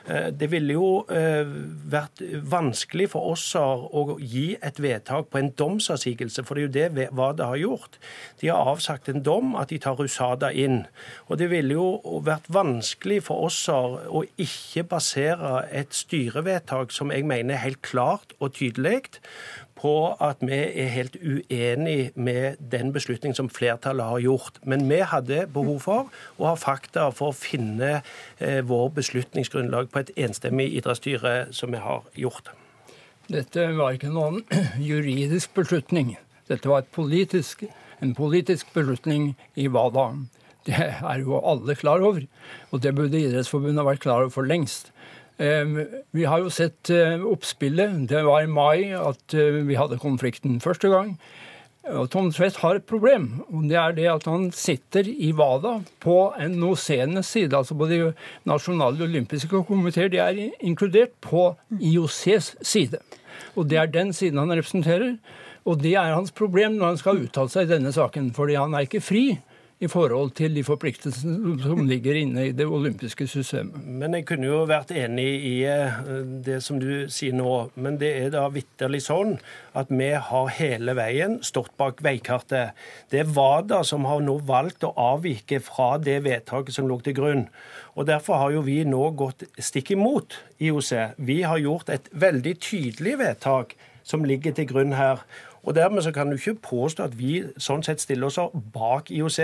Eh, det ville jo eh, vært vanskelig for oss å gi et vedtak på en domsavsigelse, for det er jo det WADA har gjort. De har avsagt en dom at de tar Rusada inn. Og det ville jo vært vanskelig for oss å ikke basere et styrevedtak som jeg mener er helt klart og tydelig på at vi er helt uenig med den beslutningen som flertallet har gjort. Men vi hadde behov for å ha fakta for å finne eh, vår beslutningsgrunnlag på et enstemmig idrettsstyre som vi har gjort. Dette var ikke noen juridisk beslutning. Dette var politisk, en politisk beslutning i WADA. Det er jo alle klar over, og det burde Idrettsforbundet vært klar over for lengst. Vi har jo sett eh, oppspillet. Det var i mai at eh, vi hadde konflikten første gang. Og Tom Tvedt har et problem. og Det er det at han sitter i WADA på en nosenes side. altså på De nasjonale olympiske komiteer de er inkludert på IOCs side. Og Det er den siden han representerer. Og det er hans problem når han skal uttale seg i denne saken. fordi han er ikke fri i forhold til de forpliktelsene som ligger inne i det olympiske systemet. Men jeg kunne jo vært enig i eh, det som du sier nå. Men det er da vitterlig sånn at vi har hele veien stått bak veikartet. Det er WADA som har nå valgt å avvike fra det vedtaket som lå til grunn. Og Derfor har jo vi nå gått stikk imot IOC. Vi har gjort et veldig tydelig vedtak som ligger til grunn her. Og Dermed så kan du ikke påstå at vi sånn sett stiller oss bak IOC.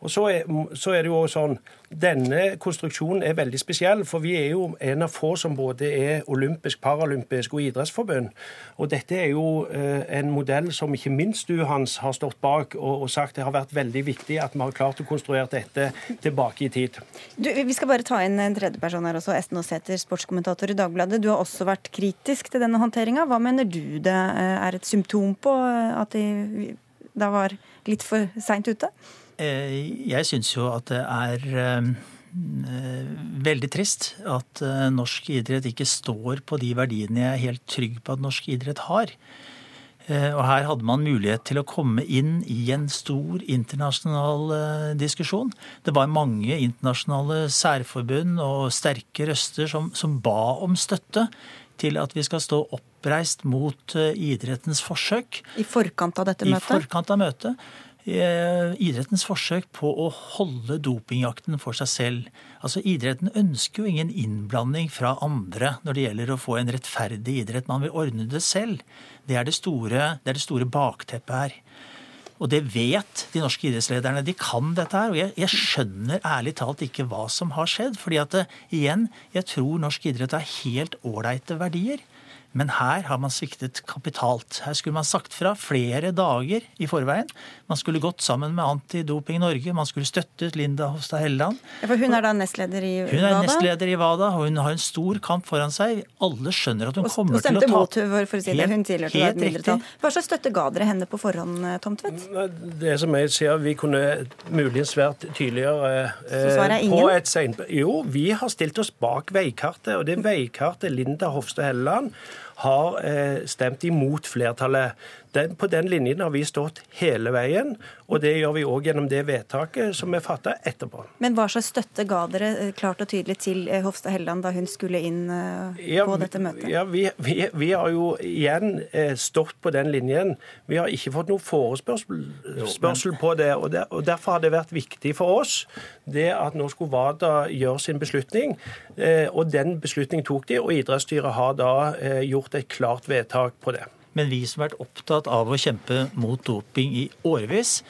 Og så er, så er det jo også sånn denne konstruksjonen er veldig spesiell, for vi er jo en av få som både er olympisk, paralympisk og idrettsforbund. Og dette er jo eh, en modell som ikke minst du, Hans, har stått bak og, og, sagt det har vært veldig viktig at vi har klart å konstruere dette tilbake i tid. Du, vi skal bare ta inn en tredjeperson her også. Esten Aasæter, sportskommentator i Dagbladet. Du har også vært kritisk til denne håndteringa. Hva mener du det eh, er et symptom på eh, at de da var litt for seint ute? Eh, jeg syns jo at det er eh, veldig trist at eh, norsk idrett ikke står på de verdiene jeg er helt trygg på at norsk idrett har. Og her hadde man mulighet til å komme inn i en stor internasjonal diskusjon. Det var mange internasjonale særforbund og sterke røster som, som ba om støtte til at vi skal stå oppreist mot idrettens forsøk. I forkant av dette møtet? I forkant av møtet. Eh, idrettens forsøk på å holde dopingjakten for seg selv. Altså Idretten ønsker jo ingen innblanding fra andre når det gjelder å få en rettferdig idrett. Man vil ordne det selv. Det er det store, det er det store bakteppet her. Og det vet de norske idrettslederne. De kan dette her. Og jeg, jeg skjønner ærlig talt ikke hva som har skjedd. fordi at igjen, jeg tror norsk idrett har helt ålreite verdier. Men her har man sviktet kapitalt. Her skulle man sagt fra flere dager i forveien. Man skulle gått sammen med Antidoping Norge, man skulle støttet Linda Hofstad Helleland. Ja, for hun er da nestleder i WADA? Hun er nestleder i WADA, og hun har en stor kamp foran seg. Alle skjønner at hun og, kommer og til å ta mot for, for å si det. Hun tilhørte et mindretall. Hva slags støtte ga dere henne på forhånd, Tomtvedt? Tom Tvedt? Det som jeg sier, vi kunne muligens vært tydeligere eh, på et. Jo, vi har stilt oss bak veikartet, og det veikartet Linda Hofstad Helleland har eh, stemt imot flertallet. Den, på den linjen har vi stått hele veien, og det gjør vi òg gjennom det vedtaket som er fatta etterpå. Men hva slags støtte ga dere eh, klart og tydelig til eh, Hofstad Helleland da hun skulle inn eh, ja, på dette møtet? Ja, vi, vi, vi, har jo igjen stått på den linjen. Vi har ikke fått noe forespørsel på det, og, der, og Derfor har det vært viktig for oss det at nå skulle WADA gjøre sin beslutning. Og den beslutningen tok de, og idrettsstyret har da gjort et klart vedtak på det. Men vi som har vært opptatt av å kjempe mot doping i årevis,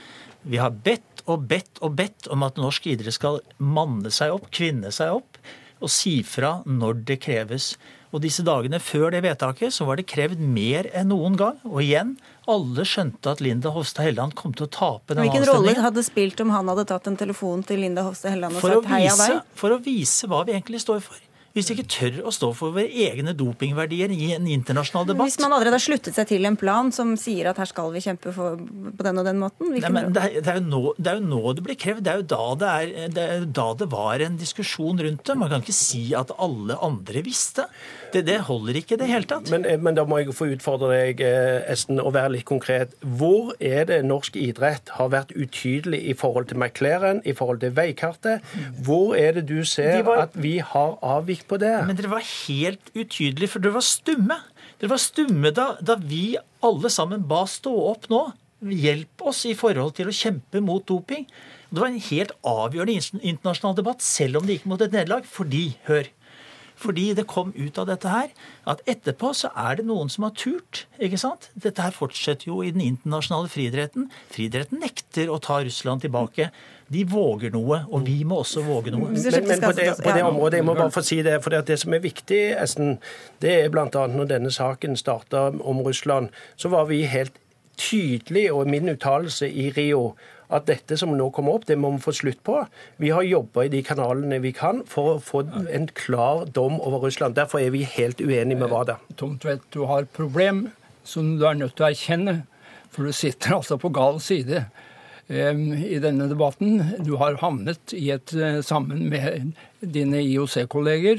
vi har bedt og bedt og bedt om at norsk idrett skal manne seg opp, kvinne seg opp, og si fra når det kreves. Og disse dagene før det vedtaket så var det krevd mer enn noen gang. Og igjen, alle skjønte at Linda Hofstad Helleland kom til å tape den Hvilken rolle hadde spilt om han hadde tatt en telefon til Linda Hofstad Helleland og sagt heia deg? For å vise hva vi egentlig står for. Hvis vi ikke tør å stå for våre egne dopingverdier i en internasjonal debatt Hvis man allerede har sluttet seg til en plan som sier at her skal vi kjempe for, på den og den måten Nei, men det, er, det, er nå, det, er, jo nå, det blir krevd. Det er jo da det, er, det da det var en diskusjon rundt det. Man kan ikke si at alle andre visste. Det, det holder ikke i det hele tatt. Men, eh, men, da må jeg få utfordre deg, eh, Esten, og være litt konkret. Hvor er det norsk idrett har vært utydelig i forhold til McLaren, i forhold til veikartet? Hvor er det du ser var... at vi har avvik på det? Men dere var helt utydelige, for dere var stumme. Dere var stumme da, da vi alle sammen ba stå opp nå. Hjelp oss i forhold til å kjempe mot doping. Det var en helt avgjørende internasjonal debatt, selv om det gikk mot et nederlag. Fordi, hør, fordi det kom ut av dette her at etterpå så er det noen som har turt. ikke sant? Dette her fortsetter jo i den internasjonale friidretten. Friidretten nekter å ta Russland tilbake. De våger noe, og vi må også våge noe. Men, men på, det, på, det, området, jeg må bare få si det, for det som er viktig, Esten, det er bl.a. når denne saken starta om Russland, så var vi helt tydelige, og min uttalelse i Rio at dette som nå kommer opp, det må vi få slutt på. Vi har jobba i de kanalene vi kan for å få en klar dom over Russland. Derfor er vi helt uenige med WADA. Tom Tvedt, du har problem som du er nødt til å erkjenne. For du sitter altså på gal side i denne debatten. Du har havnet i et eh, sammen med dine IOC-kolleger.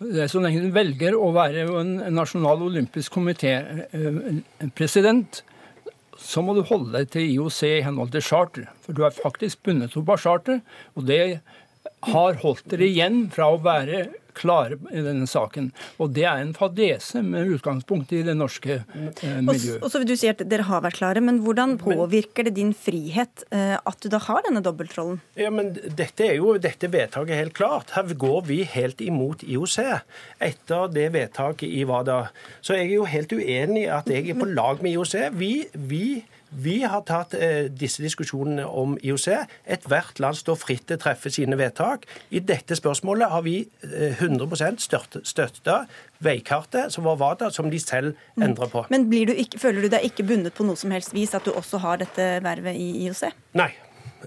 Så lenge du velger å være en nasjonal olympisk komité-president, så må du holde deg til IOC i henhold til charter. For du er faktisk bundet opp av charter, og det har holdt dere igjen fra å være klare i denne saken. Og det er en fadese med utgangspunkt i det norske eh, miljøet. Og så vil du si at dere har vært klare, men hvordan påvirker det din frihet eh, at du da har denne dobbeltrollen? Ja, men Dette er jo dette vedtaket helt klart. Her går vi helt imot IOC. Etter det vedtaket i WADA. Så jeg er jo helt uenig i at jeg er på lag med IOC. Vi, vi vi har tatt eh, disse diskusjonene om IOC. Ethvert land står fritt til å treffe sine vedtak. I dette spørsmålet har vi eh, 100% støtta veikartet som var WADA, som de selv endrer endra på. Men du ikke, føler du deg ikke bundet på noe som helst vis at du også har dette vervet i IOC? Nei.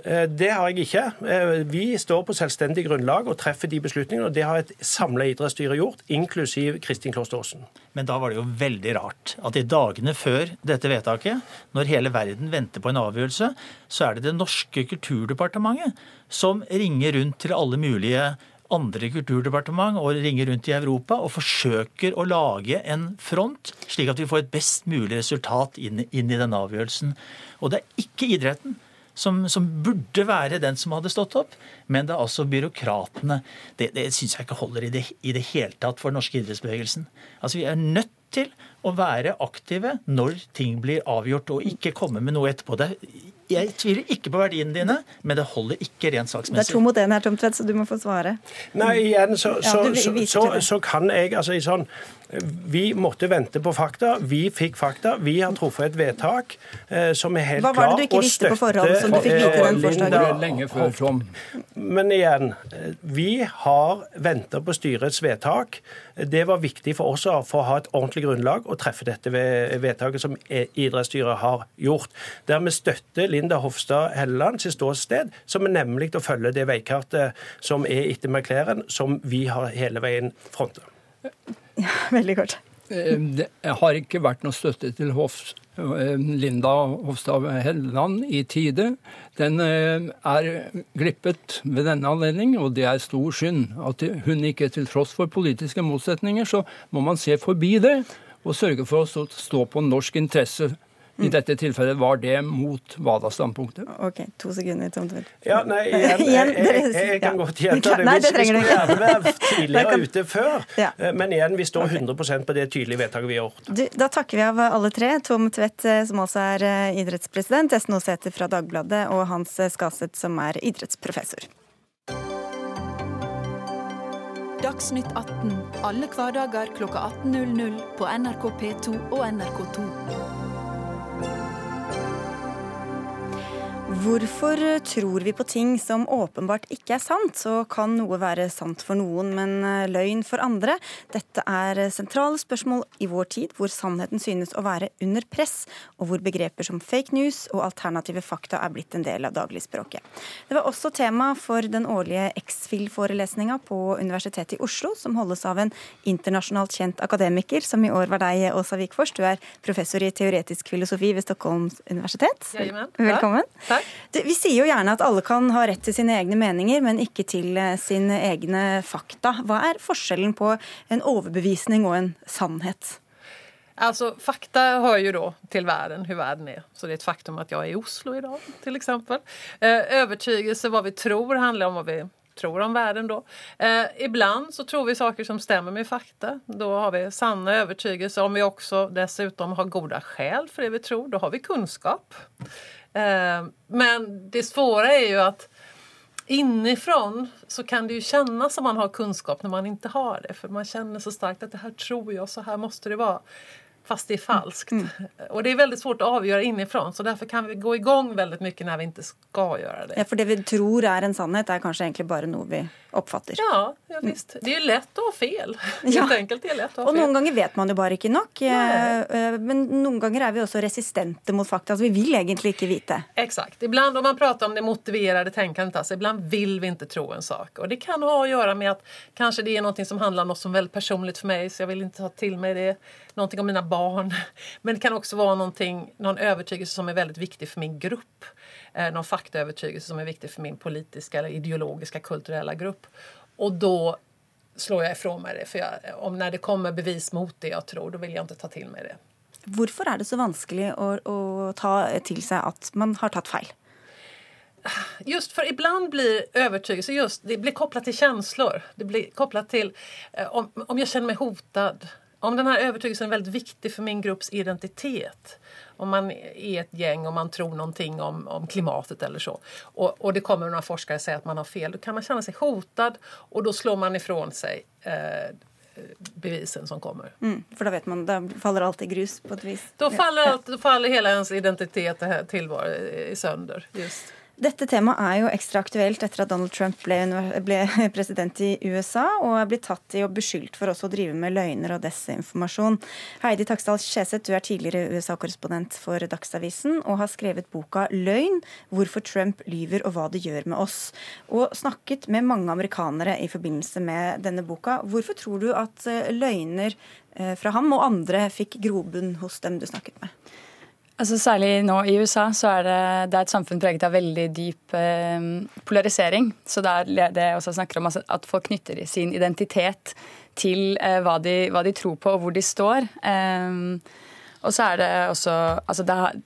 Eh, det har jeg ikke. Eh, vi står på selvstendig grunnlag og treffer de beslutningene. og Det har et samla idrettsstyre gjort, inklusiv Kristin Kloster Aasen. Men da var det jo veldig rart at i dagene før dette vedtaket, når hele verden venter på en avgjørelse, så er det det norske kulturdepartementet som ringer rundt til alle mulige andre kulturdepartement og ringer rundt i Europa og forsøker å lage en front, slik at vi får et best mulig resultat inn, inn i denne avgjørelsen. Og det er ikke idretten som, som, burde være den som hadde stått opp, men det er altså byråkratene. Det, det syns jeg ikke holder i det, i det hele tatt for den norske idrettsbevegelsen. Altså Vi er nødt til å være aktive når ting blir avgjort, og ikke komme med noe etterpå. Det jeg tviler ikke på verdiene dine, men det holder ikke rent saksmessig. Det er to mot én her, Tom Tvedt, så du må få svare. Nei, igjen så, Ja, så, så, så, så kan jeg altså i sånn Vi måtte vente på fakta. Vi fikk fakta. Vi har truffet et vedtak eh, som er helt klart. Hva var det du ikke visste på forhånd som du fikk vite den torsdagen? Før, Men igjen, eh, vi har venta på styrets vedtak. Det var viktig for oss for å ha et ordentlig grunnlag og treffe dette ved- vedtaket som eh, idrettsstyret har gjort. Der vi støtter Linda Hofstad Helleland sitt ståsted, som er nemlig å følge det veikartet som er etter McLaren, som vi har hele veien fronta. Veldig kort. Eh, Det har ikke vært noe støtte til Hofs, eh, Linda Hofstad Helleland i tide. Den eh, er glippet ved denne anledning, og det er stor synd. At hun ikke, til tross for politiske motsetninger, så må man se forbi det og sørge for å stå på norsk interesse. I dette tilfellet var det mot WADA-standpunktet. OK, to sekunder, Tom Tvedt. Ja, nei, igjen, jeg, jeg, jeg, jeg kan godt gjenta det. Nei, Vi, det trenger du skulle gjerne være Da tidligere ute før, Ja. eh, men igjen, vi står 100% på det tydelige vedtaket vi har gjort. Du, da takker vi av alle tre. Tom Tvedt, eh, som også er eh, idrettspresident, Esten Oseter fra Dagbladet og Hans Skaseth, som er idrettsprofessor. Dagsnytt 18 alle hverdager klokka 18.00 på NRK P2 og NRK2. Hvorfor tror vi på ting som åpenbart ikke er sant? Så kan noe være sant for noen, men eh, løgn for andre. Dette er sentrale spørsmål i vår tid, hvor sannheten synes å være under press, og hvor begreper som fake news og alternative fakta er blitt en del av dagligspråket. Det var også tema for den årlige X-FIL-forelesninga på Universitetet i Oslo, som holdes av en internasjonalt kjent akademiker, som i år var deg, Åsa Wikfors. Du er professor i teoretisk filosofi ved Stockholms universitet. Velkommen. Takk. Vi sier jo gjerne at alle kan ha rett til sine egne meninger, men ikke til eh, sine egne fakta. Hva er forskjellen på en overbevisning og en sannhet? Altså, fakta hører jo da til verden, hvordan verden er. Så det er et faktum at jeg er i Oslo i dag, f.eks. Eh, övertygelse, hva vi tror, handler om hva vi tror om verden da. Eh, ibland så tror vi saker som stämmer med fakta. Da har vi sanna övertygelser. Om vi också dessutom har goda skäl för det vi tror, da har vi kunskap. Eh, men det svåra er jo at inifrån så kan det ju kännas som man har kunskap når man ikke har det. For man kjenner så starkt at det her tror jeg, så her måste det vara. Fast det är falskt. Och det är väldigt svårt att avgöra inifrån. Så därför kan vi gå igång väldigt mycket när vi inte ska göra det. Ja, for det vi tror er en sannhet, er kanskje egentlig bare noe vi oppfatter. Ja, ja visst. Det är ju lätt att ha fel. Ja. Helt enkelt. Det är lätt att ha Og fel. noen ganger vet man jo bare ikke nok. eh, eh, Men noen ganger er vi også resistente mot fakta. Altså vi vil egentlig ikke vite. Exakt. Ibland om man pratar om det motiverade tänkandet, alltså, ibland vill vi inte tro en sak. Och det kan ha att göra med att kanske det är noe som handlar om något som är väldigt personligt för mig, så jag vill inte ta till mig det. Någonting om mina barn. Men det kan också vara någonting, någon övertygelse som är väldigt viktig för min grupp. Eh, någon faktaövertygelse som är viktig för min politiska eller ideologiska kulturella grupp. Och då slår jag ifrån mig det. För jag, om när det kommer bevis mot det jag tror, då vill jag inte ta till mig det. Hvorfor er det så vanskelig å, å ta til seg at man har tatt feil? Just för ibland blir övertygelse just, det blir kopplat till känslor. Det blir kopplat till eh, om, om jag känner mig hotad. Om den här övertygelsen är väldigt viktig för min grupps identitet. Om man är ett gäng och man tror någonting om, om klimatet eller så. Och, och det kommer några forskare säga att man har fel. Då kan man känna sig hotad och då slår man ifrån sig eh, bevisen som kommer. Mm, for da vet man, da faller alt i grus på et vis. Då faller, allt, då faller hela ens identitet tillvaro sönder. Just. Dette temaet er jo ekstra aktuelt etter at Donald Trump ble, ble president i USA og er blitt tatt i og beskyldt for også å drive med løgner og desinformasjon. Heidi Taksdal Skjeseth, du er tidligere USA-korrespondent for Dagsavisen og har skrevet boka 'Løgn hvorfor Trump lyver og hva det gjør med oss', og snakket med mange amerikanere i forbindelse med denne boka. Hvorfor tror du at eh, løgner eh, fra ham og andre fikk grobunn hos dem du snakket med? Altså Særlig nå i USA så er det, det er et samfunn preget av veldig dyp eh, polarisering. Så det er det jeg også snakker om, altså at folk knytter sin identitet til eh, hva, de, hva de tror på og hvor de står. Eh, og så er det også altså det har,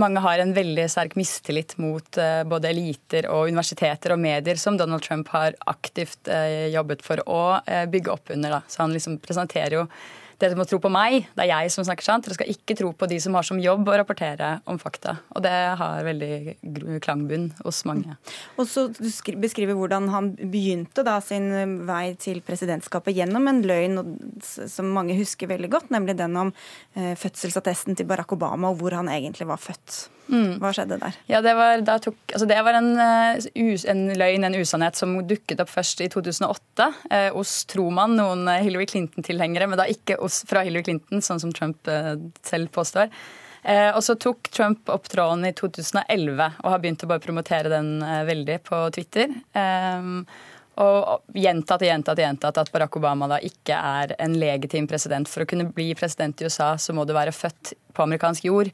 Mange har en veldig sterk mistillit mot eh, både eliter og universiteter og medier, som Donald Trump har aktivt eh, jobbet for å eh, bygge opp under. Da. Så han liksom presenterer jo dere må tro på meg, det er jeg som snakker sant. Dere skal ikke tro på de som har som jobb å rapportere om fakta. Og det har veldig klangbunn hos mange. Og så Du beskriver hvordan han begynte da sin vei til presidentskapet gjennom en løgn som mange husker veldig godt, nemlig den om eh, fødselsattesten til Barack Obama og hvor han egentlig var født. Mm. Hva skjedde der? Ja, Det var, tok, altså det var en, uh, en, løgn, en usannhet, som dukket opp først i 2008 eh, hos, tror man, noen Hillary Clinton-tilhengere, men da ikke hos, fra Hillary Clinton, sånn som Trump eh, selv påstår. Eh, og så tok Trump opp tråden i 2011 og har begynt å bare promotere den eh, veldig på Twitter. Eh, og gjentatt og gjentatt, gjentatt at Barack Obama da ikke er en legitim president. For å kunne bli president i USA, så må du være født på amerikansk jord.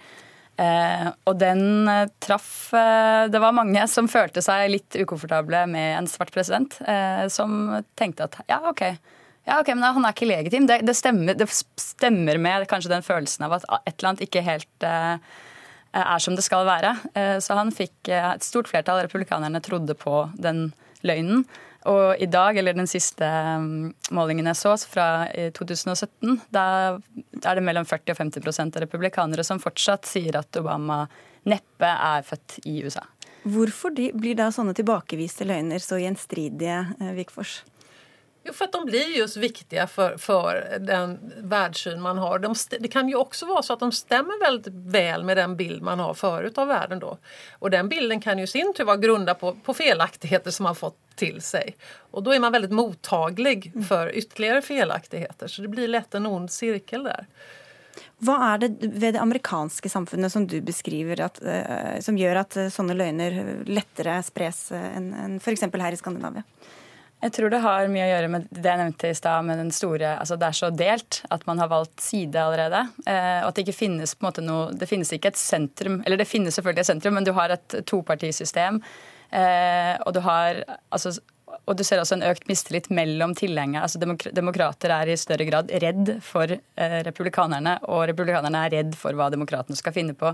Eh, og den eh, traff eh, Det var mange som følte seg litt ukomfortable med en svart president, eh, som tenkte at ja, OK. Ja, ok, Men han er ikke legitim. Det, det, stemmer, det, stemmer, med kanskje den følelsen av at et eller annet ikke helt eh, er som det skal være. Så han fikk et stort flertall av republikanerne trodde på den løgnen. Og i dag, eller den siste mm, målingen jeg så, fra 2017, da er det mellom 40 og 50% av republikanere som fortsatt sier at Obama neppe er født i USA. Hvorfor blir da sånne tilbakeviste løgner så gjenstridige, eh, Vikfors? Jo, for at de blir just viktige for, för den världssyn man har. De, det kan jo også være så at de stemmer veldig vel med den bild man har förut av verden. Då. Och den bilden kan jo sin tur være grundad på, på felaktigheter som man fått til seg. Og da er man veldig mottaglig for ytterligere felaktigheter. Så det blir lett en ond cirkel der. Hva er det ved det amerikanske samfunnet som du beskriver at, uh, som gjør at uh, sånne løgner lettere spres enn en f.eks. her i Skandinavia? Jeg tror det har mye å gjøre med det jeg nevnte i stad, med den store altså Det er så delt at man har valgt side allerede. Eh, og at det ikke finnes på en måte noe Det finnes ikke et sentrum Eller det finnes selvfølgelig et sentrum, men du har et topartisystem. Eh, og du har altså og du ser også en økt mistillit mellom tilhengere. Altså demokrater er i større grad redd for eh, republikanerne, og republikanerne er redd for hva demokratene skal finne på.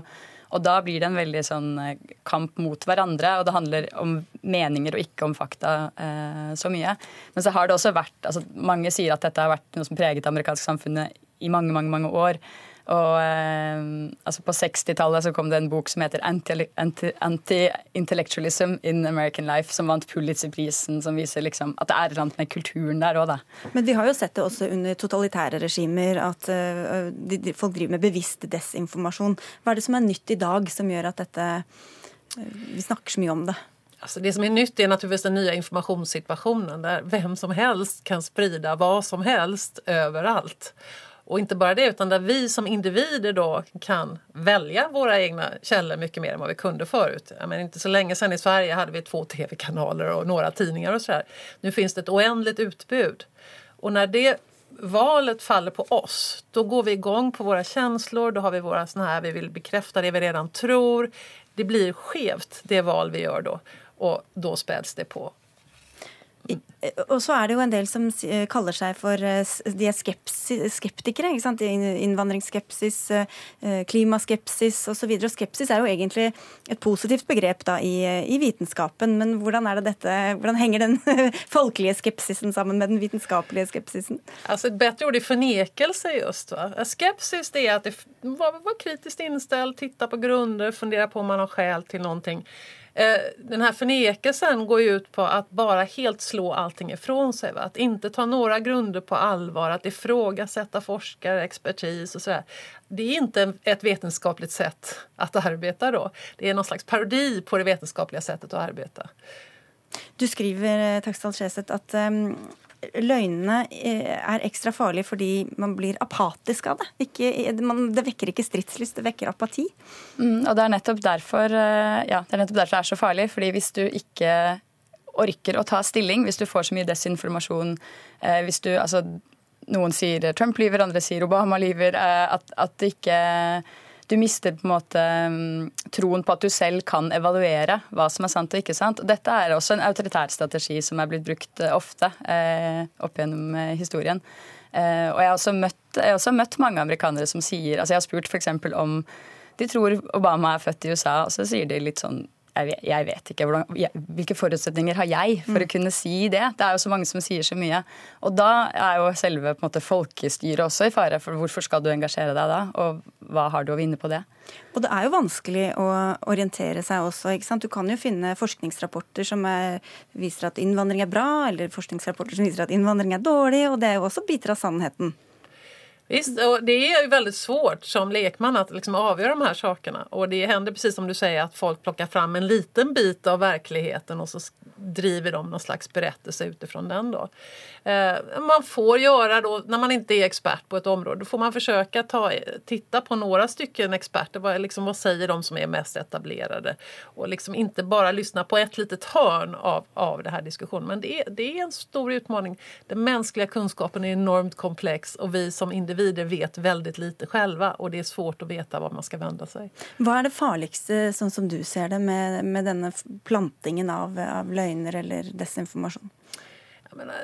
Og da blir det en veldig sånn eh, kamp mot hverandre, og det handler om meninger og ikke om fakta eh, så mye. Men så har det også vært altså Mange sier at dette har vært noe som preget det amerikanske samfunnet i mange, mange, mange år. Og eh, altså På 60-tallet så kom det en bok som heter Anti-Intellectualism Anti in American Life, som vant Pulitzer-prisen, som viser liksom at det er noe med kulturen der òg, da. Men vi har jo sett det også under totalitære regimer, at uh, de, de, folk driver med bevisst desinformasjon. Hva er det som er nytt i dag som gjør at dette uh, Vi snakker så mye om det? Alltså det som er nytt, er naturligvis den nye informasjonssituasjonen der hvem som helst kan sprida hva som helst overalt. Og ikke bare det, utan där vi som individer då kan välja våra egna källor mye mer enn vad vi kunde förut. Jag menar, inte så lenge siden i Sverige hadde vi två tv-kanaler og noen tidningar och sådär. Nu finns det et oändligt utbud. Og når det valet faller på oss, da går vi igång på våre känslor, da har vi våra såna här, vi vil bekräfta det vi redan tror. Det blir skevt det val vi gjør da, og da späds det på. Og så er det jo en del som kaller seg for eh, de er skeptikere. ikke sant? Innvandringsskepsis, eh, klimaskepsis osv. Skepsis er jo egentlig et positivt begrep da i, i, vitenskapen. Men hvordan, det dette, hvordan henger den folkelige skepsisen sammen med den vitenskapelige skepsisen? Altså Et bedre ord er fornekelse, just. Va? Skepsis det er at det var, var kritisk innstilt, titte på grunner, fundere på om man har sjel til noe. Eh, den här förnekelsen går ut på att bara helt slå allting ifrån sig. Va? Att inte ta några grunder på allvar, att ifrågasätta forskare, expertis och sådär. Det är inte ett vetenskapligt sätt att arbeta då. Det är någon slags parodi på det vetenskapliga sättet att arbeta. Du skriver, eh, Taksdal Skjeseth, at um, løgnene eh, er ekstra farlige fordi man blir apatisk av det. Ikke, man, det vekker ikke stridslyst, det vekker apati. Mm, og det er nettopp derfor eh, ja, det er nettopp derfor det er så farlig. fordi hvis du ikke orker å ta stilling, hvis du får så mye desinformasjon, eh, hvis du altså Noen sier Trump lyver, andre sier Obama lyver. At, at ikke du mister på en måte mm, troen på at du selv kan evaluere hva som er sant og ikke sant. Dette er også en autoritær strategi som er blitt brukt eh, ofte eh, opp gjennom eh, historien. Eh, og jeg har, også møtt, har også møtt mange amerikanere som sier altså Jeg har spurt f.eks. om de tror Obama er født i USA, og så sier de litt sånn jeg jeg vet ikke. Hvordan, jeg, hvilke forutsetninger har jeg for mm. å kunne si det? Det er jo så mange som sier så mye. Og da er jo selve måte, folkestyret også i fare. For hvorfor skal du engasjere deg da? Og hva har du å vinne på det? Og det er jo vanskelig å orientere seg også. ikke sant? Du kan jo finne forskningsrapporter som er, viser at innvandring er bra, eller forskningsrapporter som viser at innvandring er dårlig, og det er jo også biter av sannheten. Visst, och det är ju väldigt svårt som lekman att liksom avgöra de här sakerna. Och det händer precis som du säger att folk plockar fram en liten bit av verkligheten och så driver de någon slags berättelse utifrån den. Då. Eh, man får göra då, när man inte är expert på ett område, då får man försöka ta, titta på några stycken experter. Vad, liksom, vad säger de som är mest etablerade? Och liksom inte bara lyssna på ett litet hörn av, av den här diskussionen. Men det är, det är en stor utmaning. Den mänskliga kunskapen är enormt komplex och vi som individer vet veldig lite själva og det er svårt å vite hvor man skal vende seg. Hva er det farligste, sånn som du ser det, med, med denne plantingen av, av løgner eller desinformasjon? Menar,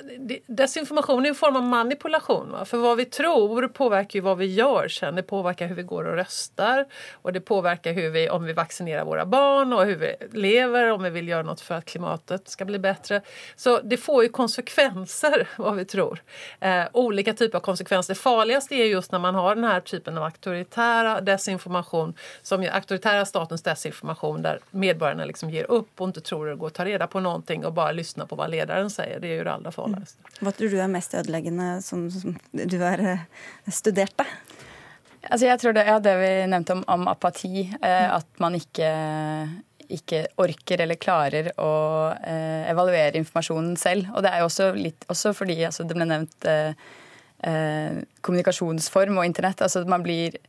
desinformation är en form av manipulation. Va? För vad vi tror påverkar ju vad vi gör sen. Det påverkar hur vi går och röstar och det påverkar hur vi, om vi vaccinerar våra barn och hur vi lever, om vi vill göra något för att klimatet ska bli bättre. Så det får ju konsekvenser vad vi tror. Eh, olika typer av konsekvenser. Det farligaste är just när man har den här typen av auktoritära desinformation, som ju auktoritära statens desinformation där medborgarna liksom ger upp och inte tror det går att ta reda på någonting och bara lyssna på vad ledaren säger. Det är ju det aller farligste. Mm. Hva tror du er mest ødeleggende, som, som du har eh, studert, da? Altså jeg tror det, ja, det vi nevnte om, om apati, eh, mm. at man ikke, ikke, orker eller klarer å eh, evaluere informasjonen selv. Og det er jo også litt også fordi altså, det ble nevnt eh, eh, kommunikasjonsform og internett. Altså man blir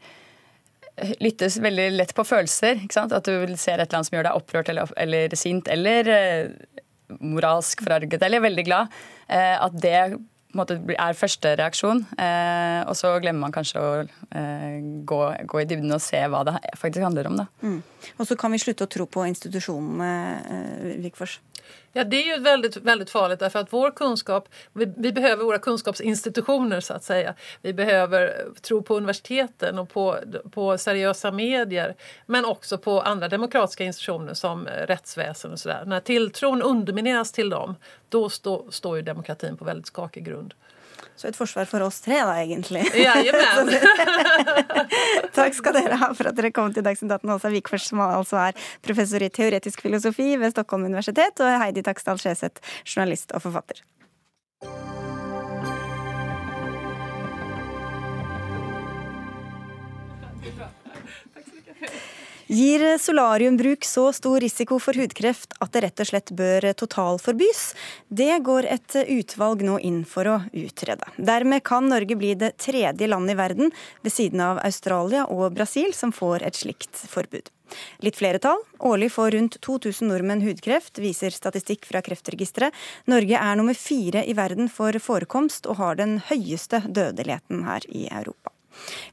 lyttes veldig lett på følelser. ikke sant? At du ser et eller annet som gjør deg opprørt eller, eller sint, eller eh, moralsk forarget eller veldig glad. Eh, at det er første reaksjon. Eh, og så glemmer man kanskje å eh, gå, gå, i dybden og se hva det faktisk handler om. Mm. Og så kan vi slutte å tro på institusjonene, Vikfors. Ja, det är ju väldigt, väldigt farligt därför att vår kunskap, vi, vi, behöver våra så att säga. Vi behöver tro på universiteten och på, på seriösa medier men också på andra demokratiska institutioner som rättsväsen och sådär. När tilltron undermineras till dem, stå, står ju demokratin på väldigt skakig grund. Så et forsvar for oss tre, da, egentlig. Ja, Takk skal dere ha for at dere kom til Dagsnytt 18. Åsa Wikfors, som altså er professor i teoretisk filosofi ved Stockholm universitet, og Heidi Taksdal Skjeseth, journalist og forfatter. Gir solariumbruk så stor risiko for hudkreft at det rett og slett bør totalforbys? Det går et utvalg nå inn for å utrede. Dermed kan Norge bli det tredje landet i verden, ved siden av Australia og Brasil, som får et slikt forbud. Litt flere tall. Årlig får rundt 2000 nordmenn hudkreft, viser statistikk fra Kreftregisteret. Norge er nummer fire i verden for forekomst, og har den høyeste dødeligheten her i Europa.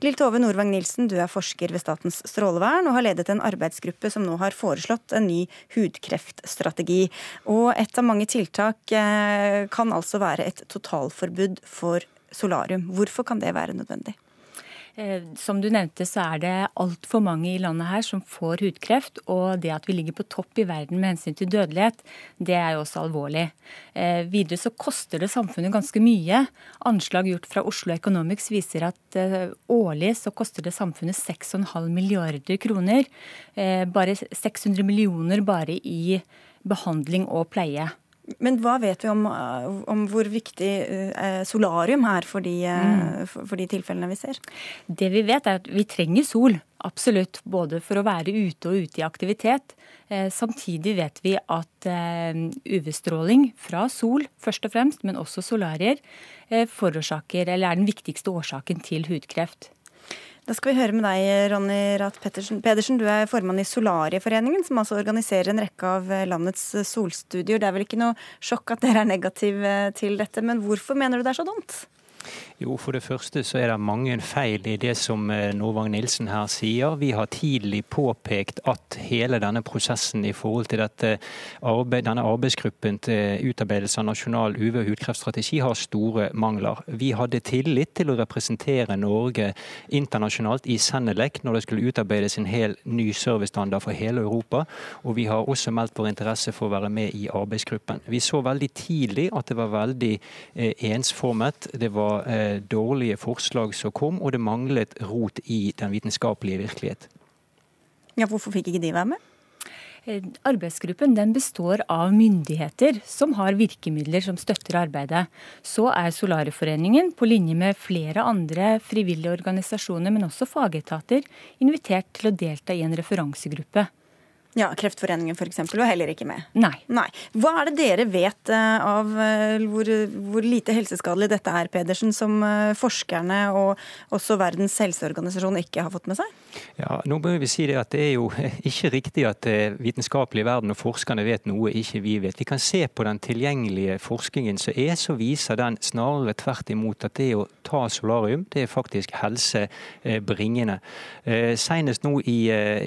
Lill Tove Nordvang Nilsen, du er forsker ved Statens strålevern og har ledet en arbeidsgruppe som nå har foreslått en ny hudkreftstrategi. Og et av mange tiltak eh, kan altså være et totalforbud for solarium. Hvorfor kan det være nødvendig? Eh, som du nevnte, så er det altfor mange i landet her som får hudkreft. Og det at vi ligger på topp i verden med hensyn til dødelighet, det er jo også alvorlig. Eh, videre så koster det samfunnet ganske mye. Anslag gjort fra Oslo Economics viser at eh, årlig så koster det samfunnet 6,5 milliarder kroner. Bare 600 millioner bare i behandling og pleie. Men hva vet vi om, om hvor viktig eh, solarium er for de, eh, mm. for, for de, tilfellene vi ser? Det vi vet er at vi trenger sol, absolutt. Både for å være ute og ute i aktivitet. Eh, samtidig vet vi at UV-stråling fra sol først og fremst, men også solarier, forårsaker, eller er den viktigste årsaken til hudkreft. Da skal vi høre med deg, Ronny Rath Pedersen. Pedersen. Du er formann i Solarieforeningen, som altså organiserer en rekke av landets solstudier. Det er vel ikke noe sjokk at dere er negative til dette, men hvorfor mener du det er så dumt? Jo, For det første så er det mange feil i det som eh, Norvang Nilsen her sier. Vi har tidlig påpekt at hele denne prosessen i forhold til arbeid, denne arbeidsgruppen til utarbeidelse av nasjonal UV- og hudkreftstrategi har store mangler. Vi hadde tillit til å representere Norge internasjonalt i Senelec når det skulle utarbeides en hel ny servicestandard for hele Europa. Og vi har også meldt vår interesse for å være med i arbeidsgruppen. Vi så veldig tidlig at det var veldig eh, ensformet. Det var eh, dårlige forslag som kom, og det manglet rot i den vitenskapelige virkelighet. Ja, Hvorfor fikk ikke de være med? Eh, arbeidsgruppen den består av myndigheter som har virkemidler som støtter arbeidet. Så er Solarieforeningen, på linje med flere andre frivillige organisasjoner, men også fagetater, invitert til å delta i en referansegruppe. Ja, Kreftforeningen f.eks. var heller ikke med. Nei. Nei. Hva er det dere vet uh, av uh, hvor, hvor, lite helseskadelig dette er, Pedersen, som uh, forskerne og også Verdens helseorganisasjon ikke har fått med seg? Ja, nå må vi si det at det er jo ikke riktig at vitenskapelig verden og forskerne vet noe ikke vi vet. Vi kan se på den tilgjengelige forskningen som er, så viser den snarere tvert imot at det å ta solarium, det er faktisk helsebringende. Senest nå i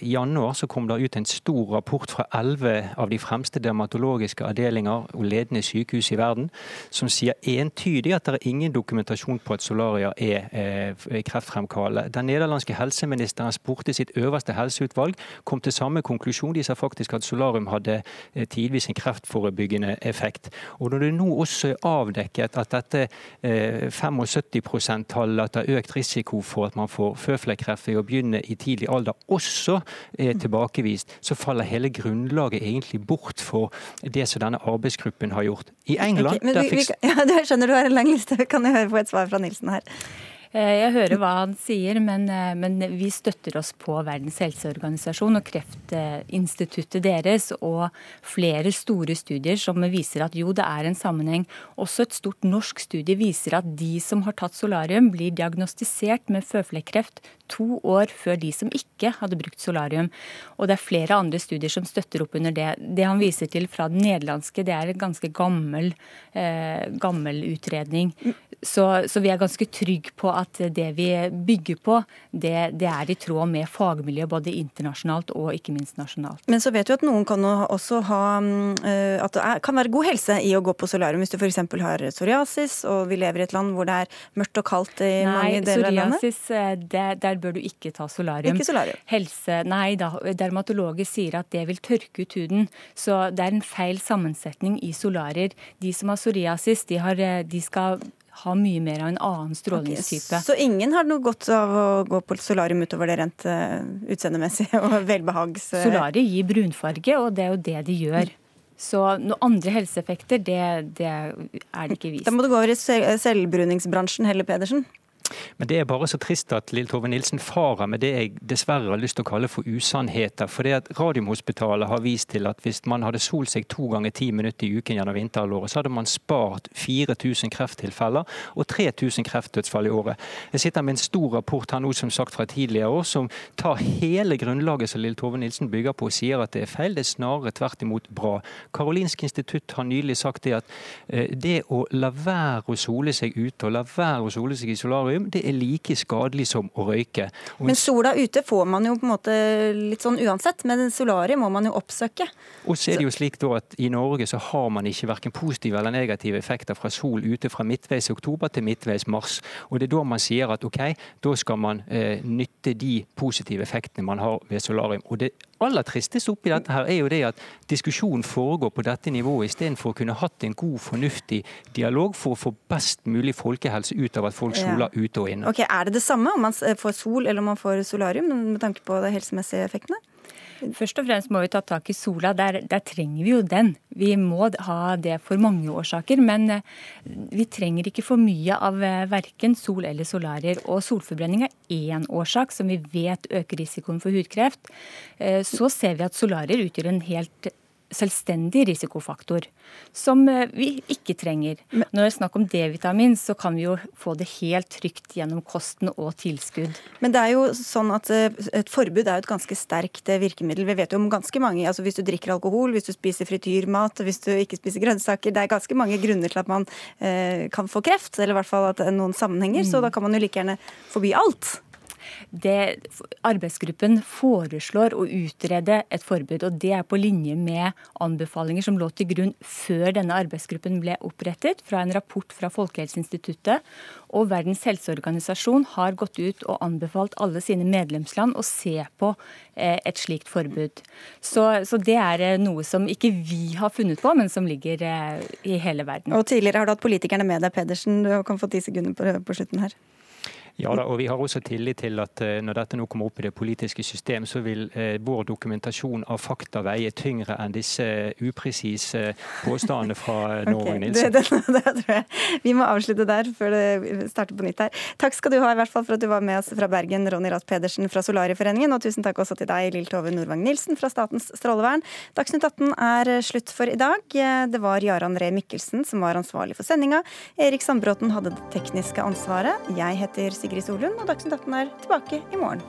januar så kom det ut en stor rapport fra elleve av de fremste dermatologiske avdelinger og ledende sykehus i verden, som sier entydig at det er ingen dokumentasjon på at solarier er eh, kreftfremkallende. Den nederlandske helseministeren spurte sitt øverste helseutvalg, kom til samme konklusjon. De sa faktisk at solarium hadde eh, tidvis en kreftforebyggende effekt. Og når det nå også er avdekket at dette eh, 75 %-tallet, at det er økt risiko for at man får føflekkreft ved å begynne i tidlig alder, også er tilbakevist, så faller hele grunnlaget egentlig bort for det som denne arbeidsgruppen har gjort. I England okay, vi, vi, ja, Jeg skjønner du har en lang liste, kan jeg høre på et svar fra Nilsen her? Eh, jeg hører hva han sier, men, eh, men, vi støtter oss på Verdens helseorganisasjon og Kreftinstituttet deres og flere store studier som viser at jo, det er en sammenheng. Også et stort norsk studie viser at de som har tatt solarium, blir diagnostisert med føflekkreft to år før de som ikke hadde brukt solarium. Og det er flere andre studier som støtter opp under det. Det han viser til fra den nederlandske, det er en ganske gammel, eh, gammel utredning. Så, så, vi er ganske trygge på at det vi bygger på, det, det er i tråd med fagmiljøet både internasjonalt og ikke minst nasjonalt. Men så vet du at noen kan også ha eh, at det er, kan være god helse i å gå på solarium hvis du f.eks. har psoriasis og vi lever i et land hvor det er mørkt og kaldt i Nei, mange deler av landet? Nei, psoriasis, det der bør du ikke ta solarium. Ikke solarium. Helse, nei da, dermatologer sier at det vil tørke ut huden. Så det er en feil sammensetning i solarier. De som har psoriasis, de, har, eh, de skal ha mye mer av en annen strålingstype. Okay, så ingen har noe godt av å gå på solarium utover det rent uh, utseendemessige og velbehags... Solarier Solariet gir brunfarge, og det er jo det de gjør. Så noen andre helseeffekter, det, det er det ikke vist. Da må du gå over i selvbruningsbransjen heller, Pedersen. Men det er bare så trist at Lill Tove Nilsen farer med det jeg dessverre har lyst til å kalle for usannheter. For det at Radiumhospitalet har vist til at hvis man hadde solt seg to ganger ti minutter i uken gjennom vinterhalvåret, så hadde man spart 4000 krefttilfeller og 3000 kreftdødsfall i året. Jeg sitter med en stor rapport her nå som sagt fra tidligere år, som tar hele grunnlaget som Lill Tove Nilsen bygger på og sier at det er feil. Det er snarere tvert imot bra. Karolinsk institutt har nylig sagt det at eh, det å la være å sole seg ute og la være å sole seg i solarium solarium det er like skadelig som å røyke. Og men sola ute får man jo på en måte litt sånn uansett, men solarium må man jo oppsøke. Og så er det jo slik da at I Norge så har man ikke verken positive eller negative effekter fra sol ute fra midtveis oktober til midtveis mars. Og Det er da man sier at ok, da skal man eh, nytte de positive effektene man har ved solarium. Og det aller tristeste oppi dette her er jo det at diskusjonen foregår på dette nivået istedenfor å kunne hatt en god, fornuftig dialog for å få best mulig folkehelse ut av at folk soler ute og inne. Ok, Er det det samme om man får sol eller om man får solarium, med tanke på de helsemessige effektene? Først og fremst må vi ta tak i sola. Der, der, trenger vi jo den. Vi må ha det for mange årsaker. Men eh, vi trenger ikke for mye av eh, verken sol eller solarier. Og solforbrenning er én årsak som vi vet øker risikoen for hudkreft. Eh, så ser vi at solarier utgjør en helt selvstendig risikofaktor som eh, vi ikke trenger. Når det er snakk om D-vitamin, så kan vi jo få det helt trygt gjennom kosten og tilskudd. Men det er jo sånn at eh, et forbud er jo et ganske sterkt virkemiddel. Vi vet jo om ganske mange. altså Hvis du drikker alkohol, hvis du spiser frityrmat, hvis du ikke spiser grønnsaker. Det er ganske mange grunner til at man eh, kan få kreft, eller i hvert fall at noen sammenhenger. Mm. Så da kan man jo like gjerne forby alt. Det, arbeidsgruppen foreslår å utrede et forbud, og det er på linje med anbefalinger som lå til grunn før denne arbeidsgruppen ble opprettet, fra en rapport fra Folkehelseinstituttet. Og Verdens helseorganisasjon har gått ut og anbefalt alle sine medlemsland å se på eh, et slikt forbud. Så, så, det er eh, noe som ikke vi har funnet på, men som ligger eh, i hele verden. Og Tidligere har du hatt politikerne med deg, Pedersen. Du kan få ti sekunder på, på slutten her. Ja da, og Vi har også tillit til at eh, når dette nå kommer opp i det politiske system, så vil eh, vår dokumentasjon av fakta veie tyngre enn disse upresise påstandene fra okay, Nilsen. Jeg. Vi må avslutte der før det starter på nytt her. Takk skal du ha i hvert fall for at du var med oss fra Bergen, Ronny Rath Pedersen fra Solarieforeningen, og tusen takk også til deg, Lill Tove Nordvang Nilsen fra Statens strålevern. Dagsnytt 18 er slutt for i dag. Det var Jaran Ree Mikkelsen som var ansvarlig for sendinga. Erik Sandbråten hadde det tekniske ansvaret. Jeg heter Sigrid Solund, og Dagsnytt 18 er tilbake i morgen.